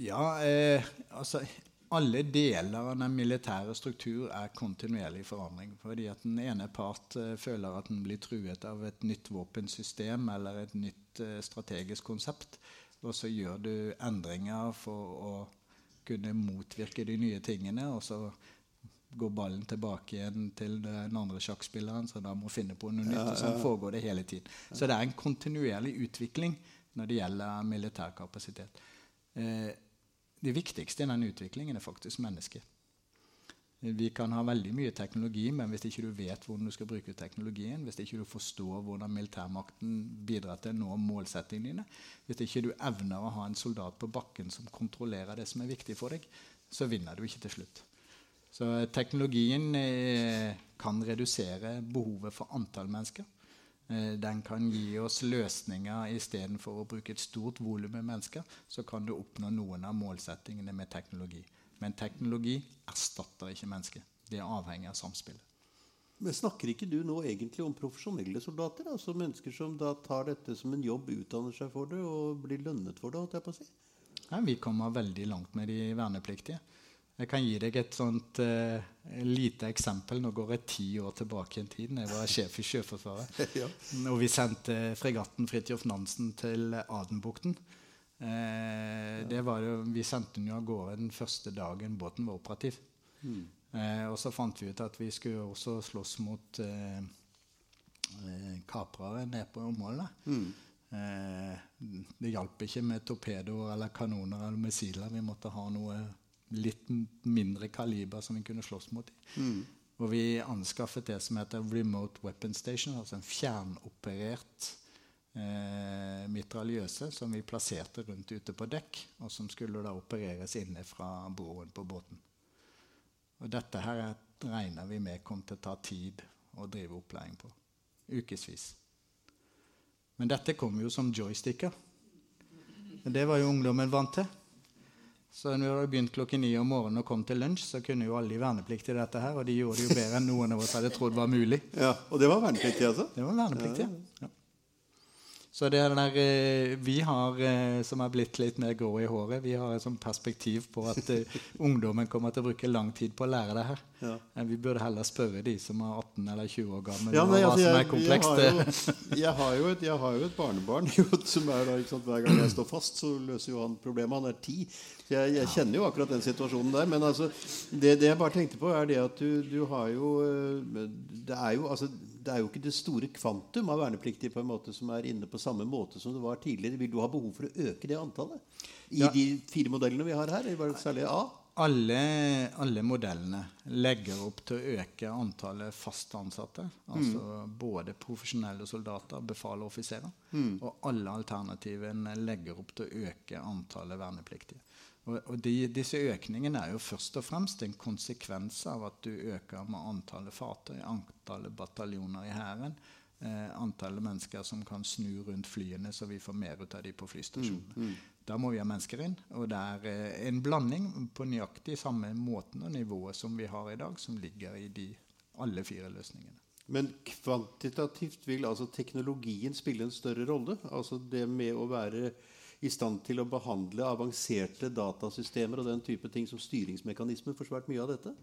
[SPEAKER 3] Ja, eh, altså alle deler av den militære struktur er kontinuerlig forandring. Fordi at den ene part eh, føler at den blir truet av et nytt våpensystem eller et nytt eh, strategisk konsept. Og så gjør du endringer for å kunne motvirke de nye tingene. Og så går ballen tilbake igjen til den andre sjakkspilleren, så da må finne på noe nytt. og Sånn foregår det hele tiden. Så det er en kontinuerlig utvikling når det gjelder militær kapasitet. Eh, det viktigste i den utviklingen er faktisk mennesket. Vi kan ha veldig mye teknologi, men hvis ikke du vet hvordan du skal bruke teknologien, hvis ikke du forstår hvordan militærmakten bidrar til å nå målsettingene dine, hvis ikke du evner å ha en soldat på bakken som kontrollerer det som er viktig for deg, så vinner du ikke til slutt. Så teknologien eh, kan redusere behovet for antall mennesker. Eh, den kan gi oss løsninger istedenfor å bruke et stort volum med mennesker. Så kan du oppnå noen av målsettingene med teknologi. Men teknologi erstatter ikke mennesket. Det er avhengig av samspillet.
[SPEAKER 2] Men Snakker ikke du nå egentlig om profesjonelle soldater? Altså mennesker som da tar dette som en jobb, utdanner seg for det og blir lønnet for det? holdt jeg på å si?
[SPEAKER 3] Ja, vi kommer veldig langt med de vernepliktige. Jeg kan gi deg et sånt uh, lite eksempel. Nå går jeg ti år tilbake i en tid. Jeg var sjef i Sjøforsvaret. ja. Og vi sendte fregatten Fridtjof Nansen til Adenbukten. Eh, ja. vi sendte den jo av gårde den første dagen båten var operativ. Mm. Eh, og så fant vi ut at vi skulle også slåss mot kaprere nede på området. Mm. Eh, det hjalp ikke med torpedoer eller kanoner eller missiler. Vi måtte ha noe litt mindre kaliber som vi kunne slåss mot. Mm. Og vi anskaffet det som heter Remote Weapon Station, altså en fjernoperert eh, mitraljøse som vi plasserte rundt ute på dekk, og som skulle da opereres inne fra broen på båten. Og dette her regna vi med kom til å ta tid å drive opplæring på. Ukevis. Men dette kom jo som joysticker. Det var jo ungdommen vant til. Så når vi begynte klokken ni om morgenen og kom til lunsj, så kunne jo alle de vernepliktige dette her. Og de gjorde det jo bedre enn noen av oss hadde trodd var mulig.
[SPEAKER 2] Ja, Og det var vernepliktige, altså?
[SPEAKER 3] Det var vernepliktige, ja. Så det er den der eh, vi har, eh, som er blitt litt mer grå i håret, vi har et sånt perspektiv på at eh, ungdommen kommer til å bruke lang tid på å lære det her. Ja. Vi burde heller spørre de som er 18 eller 20 år gamle, ja, nei, altså, hva som er komplekst.
[SPEAKER 2] Jeg, jeg, jeg, har jo et, jeg har jo et barnebarn som er da, sant, Hver gang jeg står fast, så løser jo han problemet. Han er ti. Jeg, jeg, kjenner jo akkurat den situasjonen der. Men altså, det, det, jeg bare tenkte på, er det at du, du har jo Det er jo altså det er jo ikke det store kvantum av vernepliktige på en måte som er inne på samme måte som det var tidligere. Vil du ha behov for å øke det antallet i ja. de fire modellene vi har her? Eller var det særlig A?
[SPEAKER 3] Alle, alle, modellene legger opp til å øke antallet fast ansatte. Altså mm. både profesjonelle soldater, befal og offiserer. Mm. Og alle alternativene legger opp til å øke antallet vernepliktige. Og, de, disse økningene er jo først og fremst en konsekvens av at du øker med antallet fartøy, antallet bataljoner i Hæren, eh, antallet mennesker som kan snu rundt flyene, så vi får mer ut av de på flystasjonene. Mm, mm. Da må vi ha mennesker inn. Og det er eh, en blanding på nøyaktig samme måten og nivået som vi har i dag, som ligger i de alle fire løsningene.
[SPEAKER 2] Men kvantitativt vil altså teknologien spille en større rolle? Altså det med å være i stand til å behandle avanserte datasystemer og den type ting som styringsmekanismer for svært mye av dette?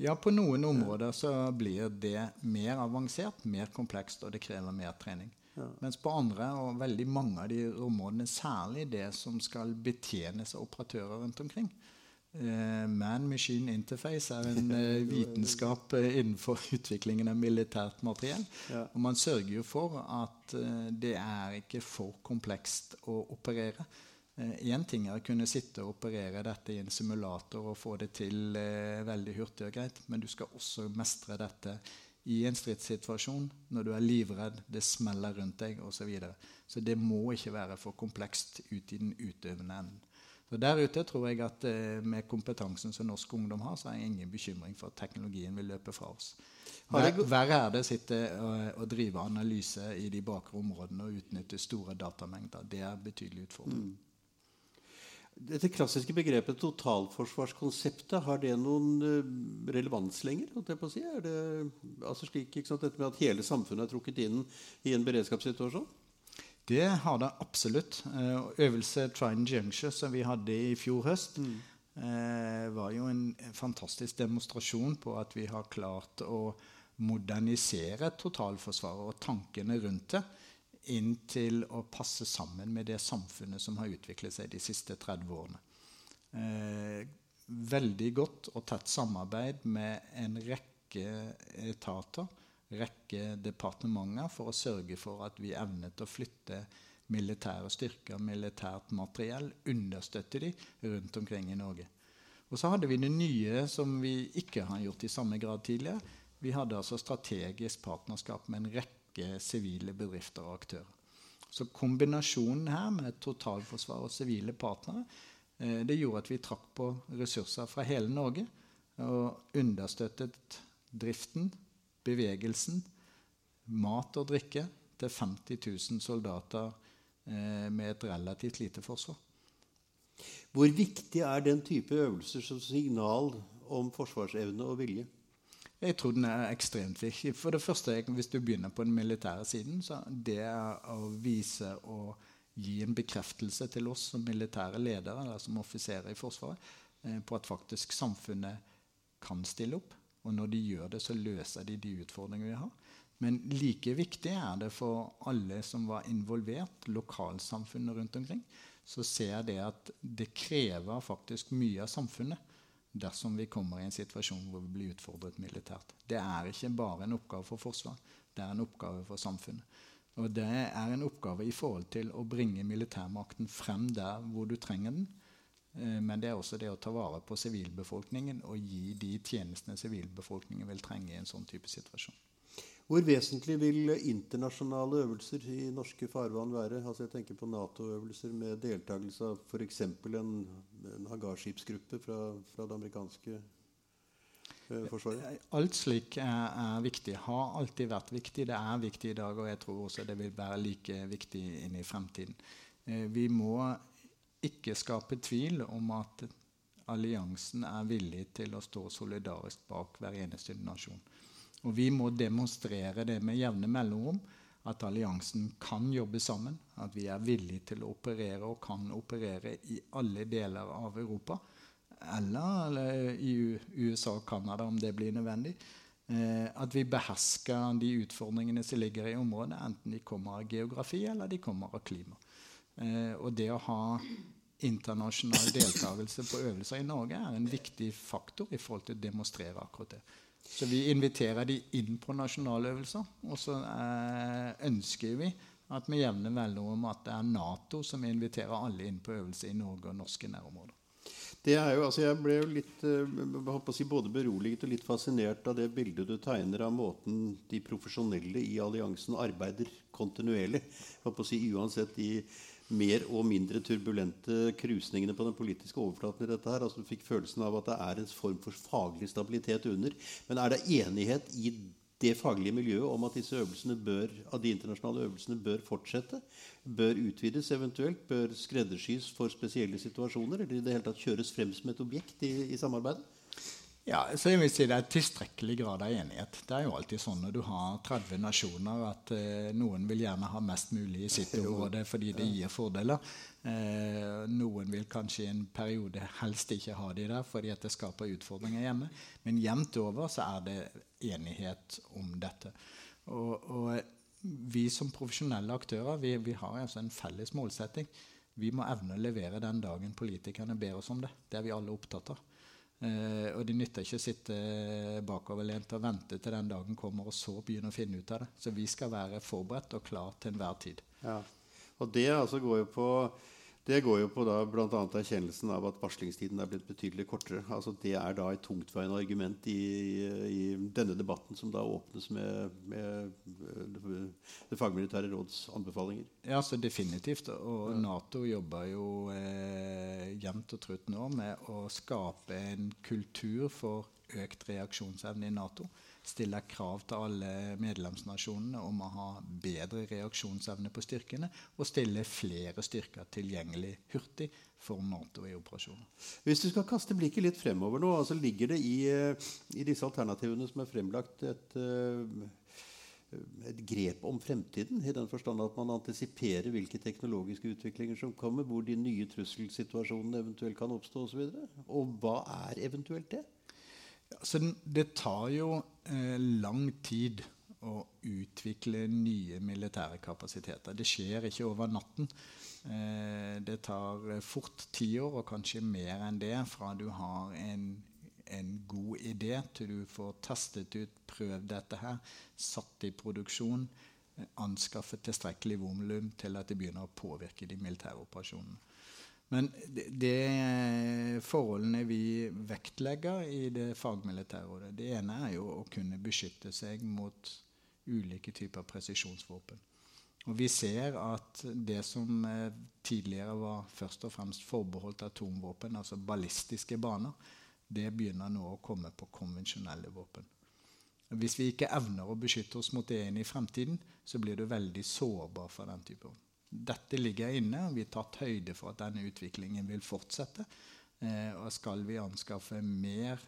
[SPEAKER 3] Ja, på noen områder så blir det mer avansert, mer komplekst, og det krever mer trening. Ja. Mens på andre og veldig mange av de områdene, særlig det som skal betjenes av operatører rundt omkring, Man-machine interface er en uh, vitenskap uh, innenfor utviklingen av militært materiell. Ja. Og man sørger jo for at det er ikke for komplekst å operere. Én ting er å kunne sitte og operere dette i en simulator og få det til veldig hurtig og greit, men du skal også mestre dette i en stridssituasjon når du er livredd, det smeller rundt deg osv. Så, videre. så det må ikke være for komplekst ut i den utøvende enden. Så Der ute tror jeg at eh, med kompetansen som norsk ungdom har, så er jeg ingen bekymring for at teknologien vil løpe fra oss. Verre er det å sitte og, drive analyse i de bakre områdene og utnytte store datamengder. Det er betydelig utfordring. Mm.
[SPEAKER 2] Dette klassiske begrepet totalforsvarskonseptet, har det noen uh, relevans lenger? Si? Det altså slik, Dette med at hele samfunnet er trukket inn i en beredskapssituasjon?
[SPEAKER 3] Det har det absolutt. Eh, øvelse Trident Juncture som vi hadde i fjor høst, mm. Eh, var jo en fantastisk demonstrasjon på at vi har klart å modernisere totalforsvaret og tankene rundt det inn til å passe sammen med det samfunnet som har utviklet seg de siste 30 årene. Eh, veldig godt og tett samarbeid med en rekke etater rekke departementer for å sørge for at vi evnet å flytte militære styrker, militært materiell, understøtte de rundt omkring i Norge. Og så hadde vi det nye som vi ikke har gjort i samme grad tidligere. Vi hadde altså strategisk partnerskap med en rekke sivile bedrifter og aktører. Så kombinasjonen her med totalforsvar og sivile partnere eh, det gjorde at vi trakk på ressurser fra hele Norge og understøttet driften bevegelsen, mat og drikke til 50 000 soldater eh, med et relativt lite forsvar.
[SPEAKER 2] Hvor viktig er den type øvelser som signal om forsvarsevne og vilje?
[SPEAKER 3] Jeg tror den er ekstremt viktig. For det første, Hvis du begynner på den militære siden, så det er å vise og gi en bekreftelse til oss som militære ledere eller som offiserer i Forsvaret eh, på at faktisk samfunnet kan stille opp. Og når de gjør det, så løser de de utfordringene vi har. Men like viktig er det for alle som var involvert, lokalsamfunnet rundt omkring, så ser det at det krever faktisk mye av samfunnet dersom vi kommer i en situasjon hvor vi blir utfordret militært. Det er ikke bare en oppgave for Forsvaret, det er en oppgave for samfunnet. Og det er en oppgave i forhold til å bringe militærmakten frem der hvor du trenger den, men det er også det å ta vare på sivilbefolkningen og gi de tjenestene sivilbefolkningen vil trenge i en sånn type situasjon.
[SPEAKER 2] Hvor vesentlig vil internasjonale øvelser i norske farvann være? Altså jeg tenker på Nato-øvelser med deltakelse av f.eks. En, en hangarskipsgruppe fra, fra, det amerikanske eh, forsvaret?
[SPEAKER 3] Eh, alt slik er, er, viktig. Har alltid vært viktig. Det er viktig i dag, og jeg tror også det vil være like viktig inn i fremtiden. Eh, vi må ikke skape tvil om at alliansen er villig til å stå solidarisk bak hver eneste nasjon. Og vi må demonstrere det med jevne mellomrom. At alliansen kan jobbe sammen. At vi er villige til å operere og kan operere i alle deler av Europa. Eller, eller i USA og Canada, om det blir nødvendig. Eh, at vi behersker de utfordringene som ligger i området, enten de kommer av geografi eller de kommer av klima. Eh, og det å ha internasjonal deltakelse på øvelser i Norge er en viktig faktor i forhold til å demonstrere akkurat det. Så vi inviterer de inn på nasjonaløvelser. Og så eh, ønsker vi at med jevne mellomrom at det er Nato som inviterer alle inn på øvelse i Norge og norske nærområder.
[SPEAKER 2] Det er jo, altså Jeg ble jo litt uh, si både beroliget og litt fascinert av det bildet du tegner av måten de profesjonelle i alliansen arbeider kontinuerlig. Å Si, uansett de mer og mindre turbulente krusningene på den politiske overflaten i dette her. altså Du fikk følelsen av at det er en form for faglig stabilitet under. Men er det enighet i det faglige miljøet om at disse øvelsene bør, at de internasjonale øvelsene bør fortsette? Bør utvides eventuelt? Bør skreddersys for spesielle situasjoner? Eller i det hele tatt kjøres frem som et objekt i, i samarbeidet?
[SPEAKER 3] Ja, så jeg vil si Det er tilstrekkelig grad av enighet. Det er jo alltid sånn når du har 30 nasjoner at eh, noen vil gjerne ha mest mulig i sitt område fordi det gir fordeler. Eh, noen vil kanskje i en periode helst ikke ha de der fordi at det skaper utfordringer hjemme. Men jevnt over så er det enighet om dette. Og, og vi som profesjonelle aktører vi, vi har altså en felles målsetting. Vi må evne å levere den dagen politikerne ber oss om det. Det er vi alle opptatt av. Eh, og det nytter ikke å sitte bakoverlent og vente til den dagen kommer, og så begynne å finne ut av det. Så vi skal være forberedt og klar til enhver tid.
[SPEAKER 2] Ja. Og det altså går jo på det går jo på da bl.a. erkjennelsen av at varslingstiden er blitt betydelig kortere. Altså Det er da et tungtveiende argument i, i, denne debatten, som da åpnes med, med det fagmilitære råds anbefalinger.
[SPEAKER 3] Ja, så definitivt. Og Nato jobber jo eh, jevnt og trutt nå med å skape en kultur for økt reaksjonsevne i Nato stiller krav til alle medlemsnasjonene om å ha bedre reaksjonsevne på styrkene og stille flere styrker tilgjengelig hurtig for Nato i operasjoner.
[SPEAKER 2] Hvis du skal kaste blikket litt fremover nå, altså ligger det i, eh, i disse alternativene som er fremlagt, et, eh, et grep om fremtiden, i den forstand at man antisiperer hvilke teknologiske utviklinger som kommer, hvor de nye trusselsituasjonene eventuelt kan oppstå osv. Og, og hva er eventuelt det?
[SPEAKER 3] Altså, det tar jo eh, lang tid å utvikle nye militære kapasiteter. Det skjer ikke over natten. Eh, det tar eh, fort ti år, og kanskje mer enn det, fra du har en, en god idé til du får testet ut, prøvd dette her, satt i produksjon, eh, anskaffet tilstrekkelig volum til at det begynner å påvirke de militære operasjonene. Men det, det forholdene vi vektlegger i det fagmilitære Det ene er jo å kunne beskytte seg mot ulike typer presisjonsvåpen. Og vi ser at det som eh, tidligere var først og fremst forbeholdt atomvåpen, altså ballistiske baner, det begynner nå å komme på konvensjonelle våpen. Hvis vi ikke evner å beskytte oss mot det inn i fremtiden, så blir du veldig sårbar for den type våpen. Dette ligger inne, og vi har tatt høyde for at denne utviklingen vil fortsette. Eh, og skal vi anskaffe mer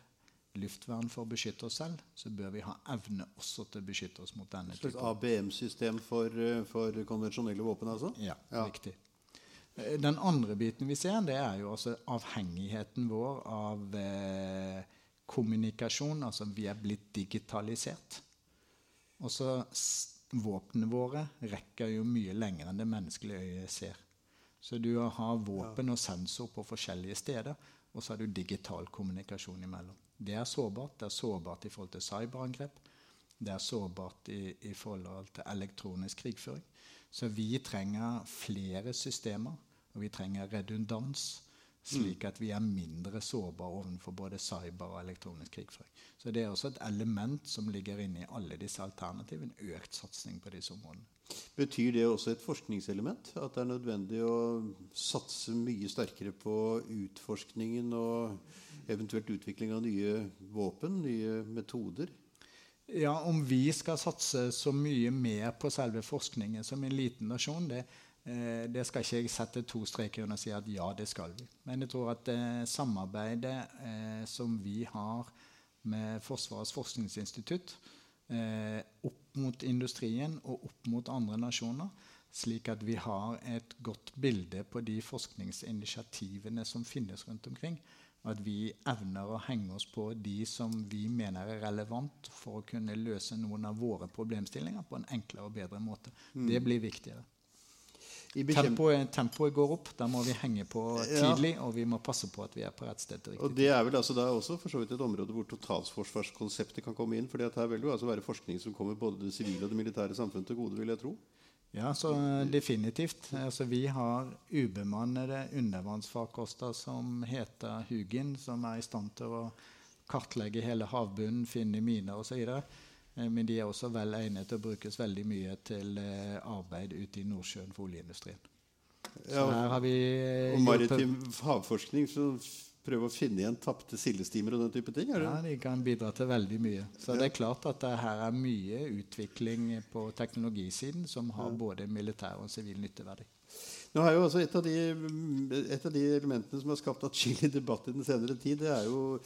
[SPEAKER 3] luftvern for å beskytte oss selv, så bør vi ha evne også til å beskytte oss mot denne
[SPEAKER 2] typen. Et ABM-system for, eh, for, konvensjonelle våpen, altså?
[SPEAKER 3] Ja, ja, riktig. Eh, den andre biten vi ser, det er jo altså avhengigheten vår av eh, kommunikasjon. Altså vi er blitt digitalisert. Og så våpnene våre rekker jo mye lenger enn det menneskelige øyet ser. Så du har våpen og sensor på forskjellige steder, og så har du digital kommunikasjon imellom. Det er sårbart. Det er sårbart i forhold til cyberangrep. Det er sårbart i, i forhold til elektronisk krigføring. Så vi trenger flere systemer, og vi trenger redundans slik at vi er mindre sårbare overfor både cyber og elektronisk krigføring. Så det er også et element som ligger inne i alle disse alternativene. En Økt satsing på disse områdene.
[SPEAKER 2] Betyr det også et forskningselement? At det er nødvendig å satse mye sterkere på utforskningen og eventuelt utvikling av nye våpen, nye metoder?
[SPEAKER 3] Ja, Om vi skal satse så mye mer på selve forskningen som en liten nasjon, det, Eh, det skal ikke jeg sette to streker under og si at ja, det skal vi. Men jeg tror at eh, samarbeidet eh, som vi har med Forsvarets forskningsinstitutt eh, opp mot industrien og opp mot andre nasjoner, slik at vi har et godt bilde på de forskningsinitiativene som finnes rundt omkring. At vi evner å henge oss på de som vi mener er relevant for å kunne løse noen av våre problemstillinger på en enklere og bedre måte. Mm. Det blir viktigere. Tempoet, tempoet, går opp. Da må vi henge på tidlig, ja. og vi må passe på at vi er på rett sted
[SPEAKER 2] riktig Og Det er vel altså da også for så vidt et område hvor totalforsvarskonseptet kan komme inn. for her vil det altså være forskning som kommer både det sivile og det militære samfunnet til gode, vil jeg tro.
[SPEAKER 3] Ja, så definitivt. Altså, vi har ubemannede undervannsfarkoster som heter Hugin, som er i stand til å kartlegge hele havbunnen, finne miner osv. Eh, men de er også vel egnet til å brukes veldig mye til eh, arbeid ute i Nordsjøen for oljeindustrien.
[SPEAKER 2] Ja, og eh, maritim havforskning så prøve å finne igjen tapte sildestimer og den type ting?
[SPEAKER 3] Ja, de kan bidra til veldig mye. Så ja. det er klart at det her er mye utvikling på teknologisiden som har både militær og sivil nytteverdi.
[SPEAKER 2] Nå har jo altså et av, de, et av de elementene som har skapt atskillig debatt i den senere tid, det er jo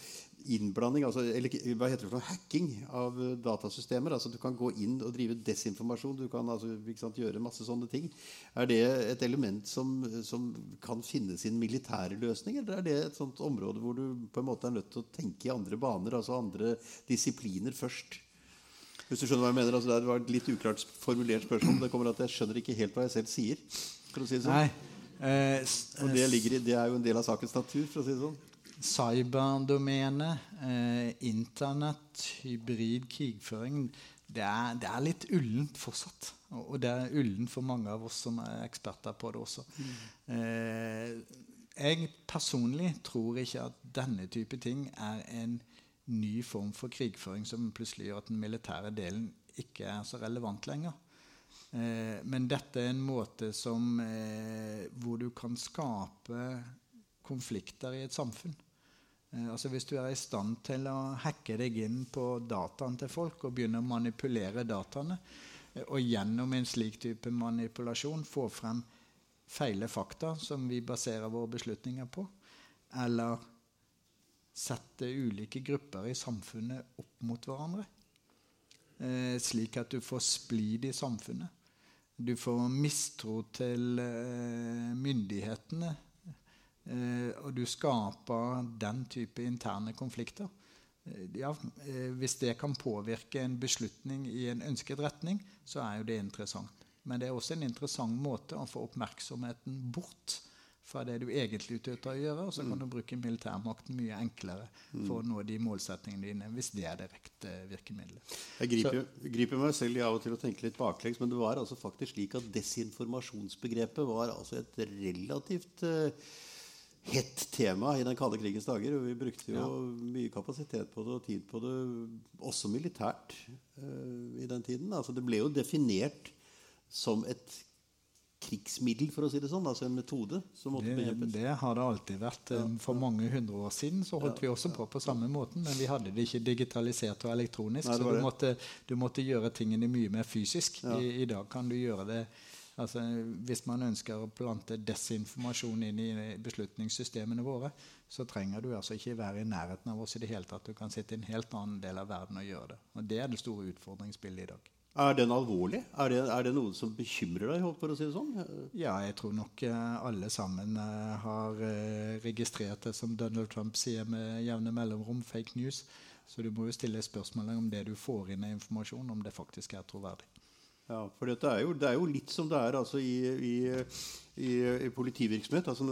[SPEAKER 2] innblanding, altså, eller hva heter det for noe, hacking av eh, datasystemer. altså Du kan gå inn og drive desinformasjon. Du kan altså, sant, gjøre masse sånne ting. Er det et element som, som, kan finne sin militære løsning, eller er det et sånt område hvor du på en måte er nødt til å tenke i andre baner, altså andre disipliner først? Hvis du skjønner hva jeg mener, altså Det var et litt uklart formulert spørsmål. Det kommer at Jeg skjønner ikke helt hva jeg selv sier. for å si det sånn.
[SPEAKER 3] Nei. Eh,
[SPEAKER 2] og det, i, det, er jo en del av sakens natur. for å si det sånn.
[SPEAKER 3] Cyberdomene, eh, Internett, hybrid krigføring det er, det er, litt ullent fortsatt. Og det er ullent for mange av oss som er eksperter på det også. Mm. Eh, jeg personlig tror ikke at denne type ting er en ny form for krigføring som plutselig gjør at den militære delen ikke er så relevant lenger. Eh, men dette er en måte som, eh, hvor du kan skape konflikter i et samfunn. Eh, altså Hvis du er i stand til å hacke deg inn på dataen til folk og begynne å manipulere dataene, eh, og gjennom en slik type manipulasjon få frem feile fakta som vi baserer våre beslutninger på, eller sette ulike grupper i samfunnet opp mot hverandre, eh, slik at du får splid i samfunnet. Du får mistro til myndighetene. Eh, og du skaper den type interne konflikter. Eh, ja, eh, hvis det kan påvirke en beslutning i en ønsket retning, så er jo det interessant. Men det er også en interessant måte å få oppmerksomheten bort fra det du egentlig er ute å gjøre. Og så kan mm. du bruke militærmakten mye enklere for å nå de målsettingene dine, hvis det er det rette virkemidlet.
[SPEAKER 2] Jeg griper, griper, meg selv i av og til å tenke litt baklengs, men det var altså faktisk slik at desinformasjonsbegrepet var altså et relativt uh, hett tema i den kalde krigens dager. Og vi brukte jo ja. mye kapasitet på det og tid på det, også militært, uh, i den tiden. Altså, det ble jo definert som et krigsmiddel, for å si det sånn? Altså en metode som måtte bekjempes?
[SPEAKER 3] Det har det alltid vært. For mange hundre år siden så holdt ja, vi også på på samme måten, men vi hadde det ikke digitalisert og elektronisk. Nei, så du måtte, du måtte, gjøre tingene mye mer fysisk. I, I, dag kan du gjøre det altså, Hvis man ønsker å plante desinformasjon inn i beslutningssystemene våre, så trenger du altså ikke være i nærheten av oss i det hele tatt. Du kan sitte i en helt annen del av verden og gjøre det. Og Det er det store utfordringsbildet i dag.
[SPEAKER 2] Er den alvorlig? Er det, er det, noe som bekymrer deg? for å si det sånn?
[SPEAKER 3] Ja, jeg tror nok eh, alle sammen eh, har eh, registrert det som Donald Trump sier med jevne mellomrom, fake news. Så du må jo stille spørsmålet om det du får inn av informasjon, om det faktisk er troverdig.
[SPEAKER 2] Ja, for det er, jo, det er jo litt som det er altså, i, i, i, i, politivirksomhet. altså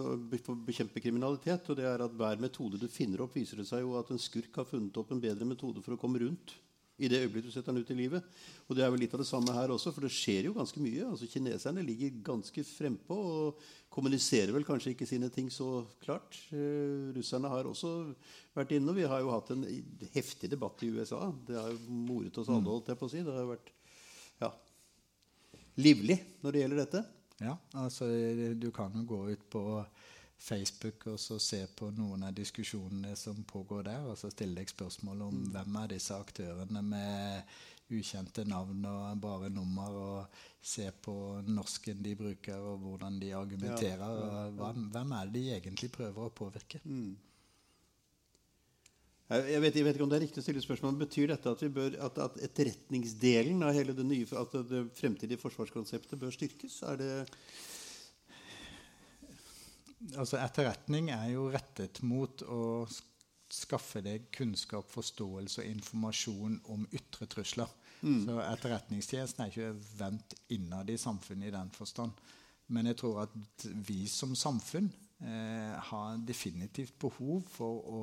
[SPEAKER 2] For å bekjempe kriminalitet. og det er at Hver metode du finner opp, viser det seg jo at en skurk har funnet opp en bedre metode for å komme rundt i det øyeblikket du setter den ut i livet. Og det er vel litt av det samme her også, for det skjer jo ganske mye. altså Kineserne ligger ganske frempå og kommuniserer vel kanskje ikke sine ting så klart. Eh, russerne har også vært inne. og Vi har jo hatt en heftig debatt i USA. Det har jo moret oss alle, mm. holdt jeg på å si. Det har vært ja, livlig når det gjelder dette.
[SPEAKER 3] Ja, altså du kan jo gå ut på Facebook og så se på noen av diskusjonene som pågår der, og så stille deg spørsmål om mm. hvem er disse aktørene med ukjente navn og bare nummer, og se på norsken de bruker, og hvordan de argumenterer. Ja, ja, ja. Hvem, hvem, er det de egentlig prøver å påvirke? Mm.
[SPEAKER 2] Jeg vet, jeg vet, ikke om det er riktig å stille spørsmål, men Betyr dette at, bør, at, at etterretningsdelen av hele det nye, at det fremtidige forsvarskonseptet bør styrkes? Er det
[SPEAKER 3] altså Etterretning er jo rettet mot å skaffe deg kunnskap, forståelse og informasjon om ytre trusler. Mm. Så Etterretningstjenesten er ikke vendt innad i samfunnet i den forstand. Men jeg tror at vi som samfunn eh, har definitivt behov for å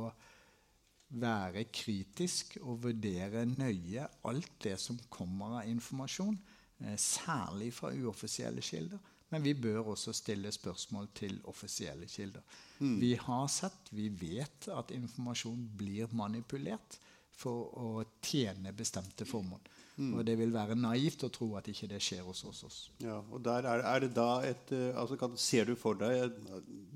[SPEAKER 3] være kritisk og vurdere nøye alt det som kommer av informasjon, eh, særlig fra uoffisielle kilder. Men vi bør også stille spørsmål til offisielle kilder. Mm. Vi har sett, vi vet at informasjon blir manipulert for å tjene bestemte formål. Mm. Og det vil være naivt å tro at ikke det skjer hos oss.
[SPEAKER 2] Ja, og der er, er det da et, eh, altså kan, Ser du for deg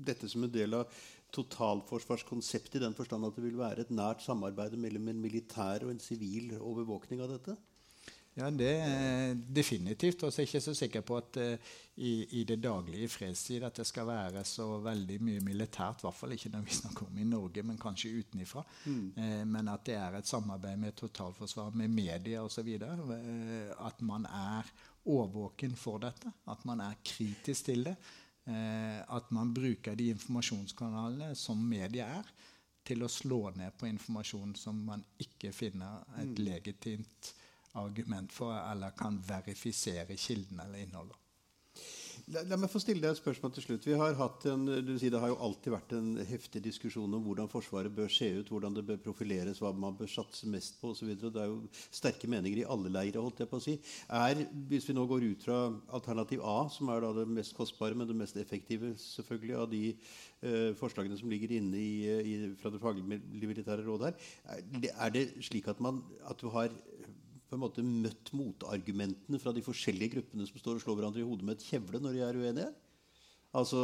[SPEAKER 2] dette som en del av totalforsvarskonseptet i den forstand at det vil være et nært samarbeid mellom en militær og en sivil overvåkning av dette?
[SPEAKER 3] Ja, det er definitivt. Og så er jeg ikke så sikker på at uh, i, i, det daglige fredstid at det skal være så veldig mye militært. I hvert fall ikke når vi snakker om i Norge, men kanskje utenifra. Mm. Uh, men at det er et samarbeid med totalforsvar, med media osv. Uh, at man er årvåken for dette. At man er kritisk til det. Uh, at man bruker de informasjonskanalene som media er, til å slå ned på informasjon som man ikke finner et mm. legitimt argument for, eller kan verifisere kilden eller innholdet.
[SPEAKER 2] La, la, meg få stille deg et spørsmål til slutt. Vi har hatt en, du sier Det har jo alltid vært en heftig diskusjon om hvordan Forsvaret bør se ut, hvordan det bør profileres, hva man bør satse mest på osv. Det er jo sterke meninger i alle leirer. holdt jeg på å si. Er, Hvis vi nå går ut fra alternativ A, som er da det mest kostbare, men det mest effektive selvfølgelig av de eh, forslagene som ligger inne i, i, fra det faglige militære rådet her, er, det slik at, man, at du har på en måte møtt motargumentene fra de forskjellige gruppene som står og slår hverandre i hodet med et kjevle når de er uenige? Altså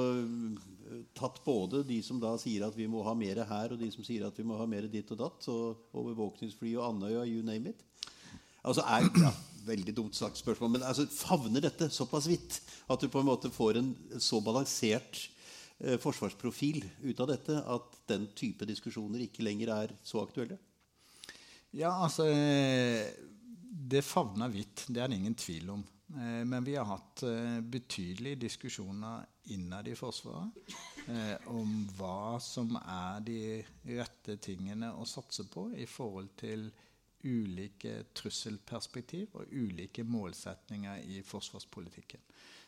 [SPEAKER 2] tatt både de som da sier at vi må ha mer her, og de som sier at vi må ha mer ditt og datt, og overvåkningsfly og Andøya, you name it. Altså er, ja, Veldig dumt sagt spørsmål, men altså, favner dette såpass vidt at du på en måte får en så balansert eh, forsvarsprofil ut av dette at den type diskusjoner ikke lenger er så aktuelle?
[SPEAKER 3] Ja, altså det favner vidt, det er det ingen tvil om. Eh, men vi har hatt eh, betydelige diskusjoner innad i Forsvaret eh, om hva som er de rette tingene å satse på i forhold til ulike trusselperspektiv og ulike målsetninger i forsvarspolitikken.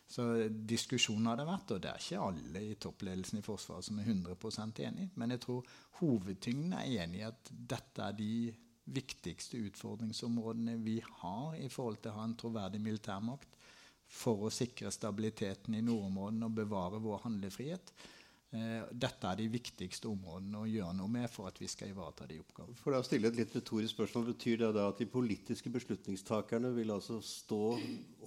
[SPEAKER 3] Så diskusjonen har det vært, og det er ikke alle i toppledelsen i Forsvaret som er 100% enig. Men jeg tror hovedtyngden er enig i at dette er de viktigste utfordringsområdene vi har i forhold til å ha en troverdig militærmakt for å sikre stabiliteten i nordområdene og bevare vår handlefrihet. Eh, dette er de viktigste områdene å gjøre noe med for at vi skal ivareta de oppgavene.
[SPEAKER 2] For å stille et litt retorisk spørsmål, Betyr det da at de politiske beslutningstakerne vil altså stå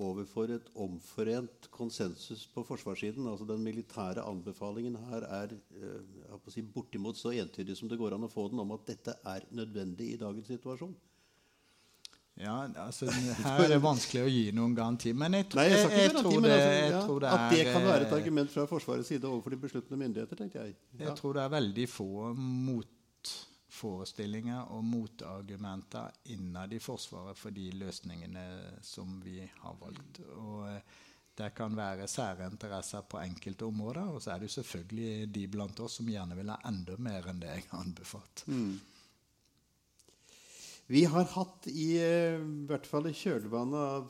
[SPEAKER 2] overfor et omforent konsensus på forsvarssiden? Altså Den militære anbefalingen her er eh, si, bortimot så entydig som det går an å få den, om at dette er nødvendig i dagens situasjon?
[SPEAKER 3] Ja, altså, Her er det vanskelig å gi noen garanti. Men jeg,
[SPEAKER 2] Nei, jeg, jeg, jeg, tror, det, altså, ja, tror det, er At det kan være et argument fra Forsvarets side overfor de besluttende myndigheter, tenkte jeg.
[SPEAKER 3] Ja. Jeg tror det er veldig få motforestillinger og motargumenter innad i Forsvaret for de løsningene som vi har valgt. Og eh, det kan være særinteresser på enkelte områder, og så er det jo selvfølgelig de blant oss som gjerne vil ha enda mer enn det jeg har anbefalt. Mm.
[SPEAKER 2] Vi har hatt, i, eh, i hvert fall i kjølvannet av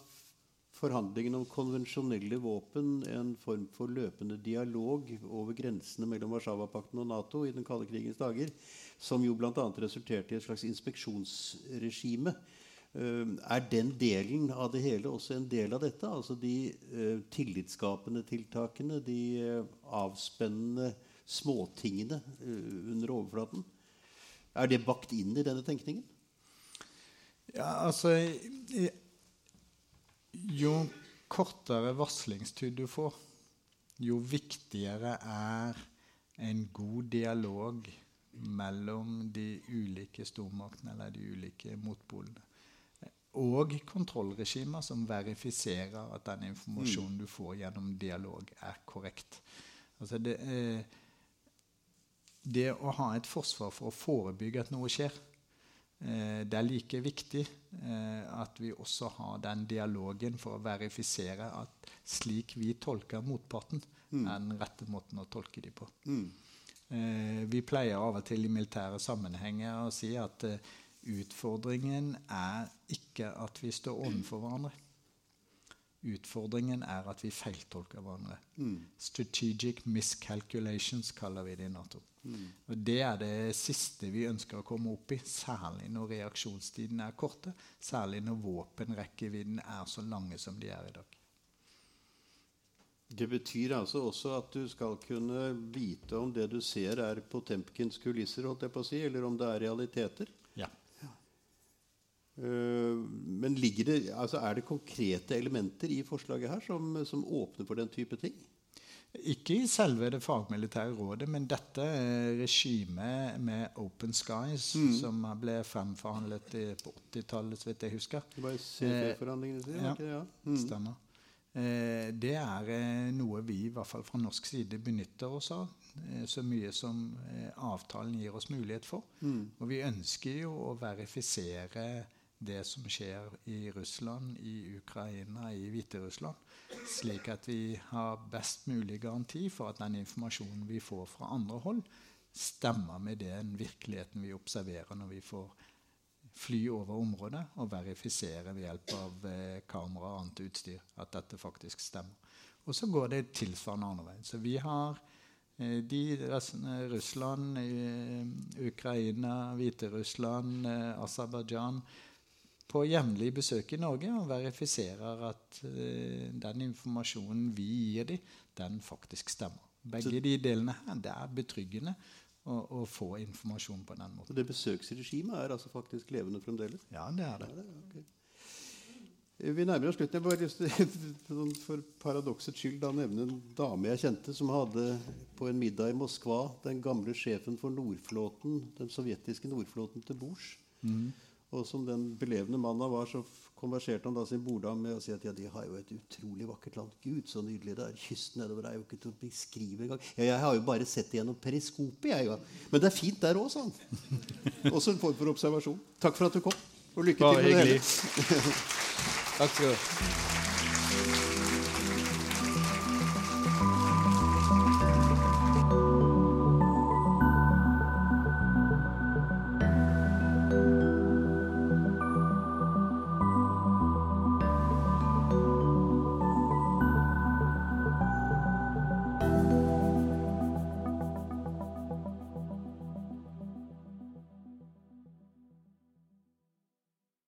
[SPEAKER 2] forhandlingene om konvensjonelle våpen, en form for løpende dialog over grensene mellom Warszawapakten og Nato i den kalde krigens dager, som jo bl.a. resulterte i et slags inspeksjonsregime. Eh, er den delen av det hele også en del av dette? Altså de uh, tillitsskapende tiltakene, de uh, avspennende småtingene uh, under overflaten? Er det bakt inn i denne tenkningen?
[SPEAKER 3] Ja, altså Jo kortere varslingstid du får, jo viktigere er en god dialog mellom de ulike stormaktene eller de ulike motpolene. Og kontrollregimer som verifiserer at den informasjonen mm. du får gjennom dialog, er korrekt. Altså det, eh, det å ha et forsvar for å forebygge at noe skjer, Eh, det er like viktig eh, at vi også har den dialogen for å verifisere at slik vi tolker motparten, mm. er den rette måten å tolke dem på. Mm. Eh, vi pleier av og til i militære sammenhenger å si at utfordringen er ikke at vi står overfor hverandre. Utfordringen er at vi feiltolker hverandre. Mm. Strategic miscalculations kaller vi det i Nato. Mm. Og Det er det siste vi ønsker å komme opp i, særlig når reaksjonstiden er korte. Særlig når våpenrekkevidden er så lange som de er i dag.
[SPEAKER 2] Det betyr altså også at du skal kunne vite om det du ser, er Potemkins kulisser, holdt jeg på å si, eller om det er realiteter. Uh, men det, altså er det konkrete elementer i forslaget her som, som åpner for den type ting?
[SPEAKER 3] Ikke i selve det fagmilitære rådet, men dette regimet med Open Skies, mm. som ble fremforhandlet på 80-tallet, så vidt jeg husker.
[SPEAKER 2] Det var CFE-forhandlingene
[SPEAKER 3] sine? Ja, ja. Mm. stemmer. Eh, det er eh, noe vi i hvert fall fra norsk side benytter oss av eh, så mye som avtalen gir oss mulighet for. Mm. Og vi ønsker jo å verifisere det som skjer i Russland, i Ukraina, i Hviterussland. Slik at vi har best mulig garanti for at den informasjonen vi får fra andre hold, stemmer med den virkeligheten vi observerer når vi får fly over området og verifisere ved hjelp av eh, kamera og annet utstyr at dette faktisk stemmer. Og så går det tilsvarende andre veien. Så vi har eh, de Russland, eh, Ukraina, Hviterussland, Aserbajdsjan på jevnlig besøk i Norge og verifiserer at eh, den informasjonen vi gir dem, den faktisk stemmer. Begge de delene her, det er betryggende å, å, få informasjon på den måten.
[SPEAKER 2] Så det besøksregimet er altså faktisk levende fremdeles?
[SPEAKER 3] Ja, det er det. Ja, det er, okay.
[SPEAKER 2] Vi nærmer oss slutten. Jeg bare lyst til for paradoksets skyld da nevne en dame jeg kjente, som hadde på en middag i Moskva den gamle sjefen for Nordflåten, den sovjetiske Nordflåten til bords. Mm. Og som den belevende mannen var, så konverserte han da sin borddam med å si at ja, de har jo et utrolig vakkert land. Gud, så nydelig det er. Kysten nedover er jo ikke til å beskrive engang. Ja, jeg har jo bare sett det gjennom periskopet, jeg. Ja. Men det er fint der òg, sa han. Også en form for observasjon. Takk for at du kom. Og lykke til med det hele.
[SPEAKER 3] Takk skal du ha.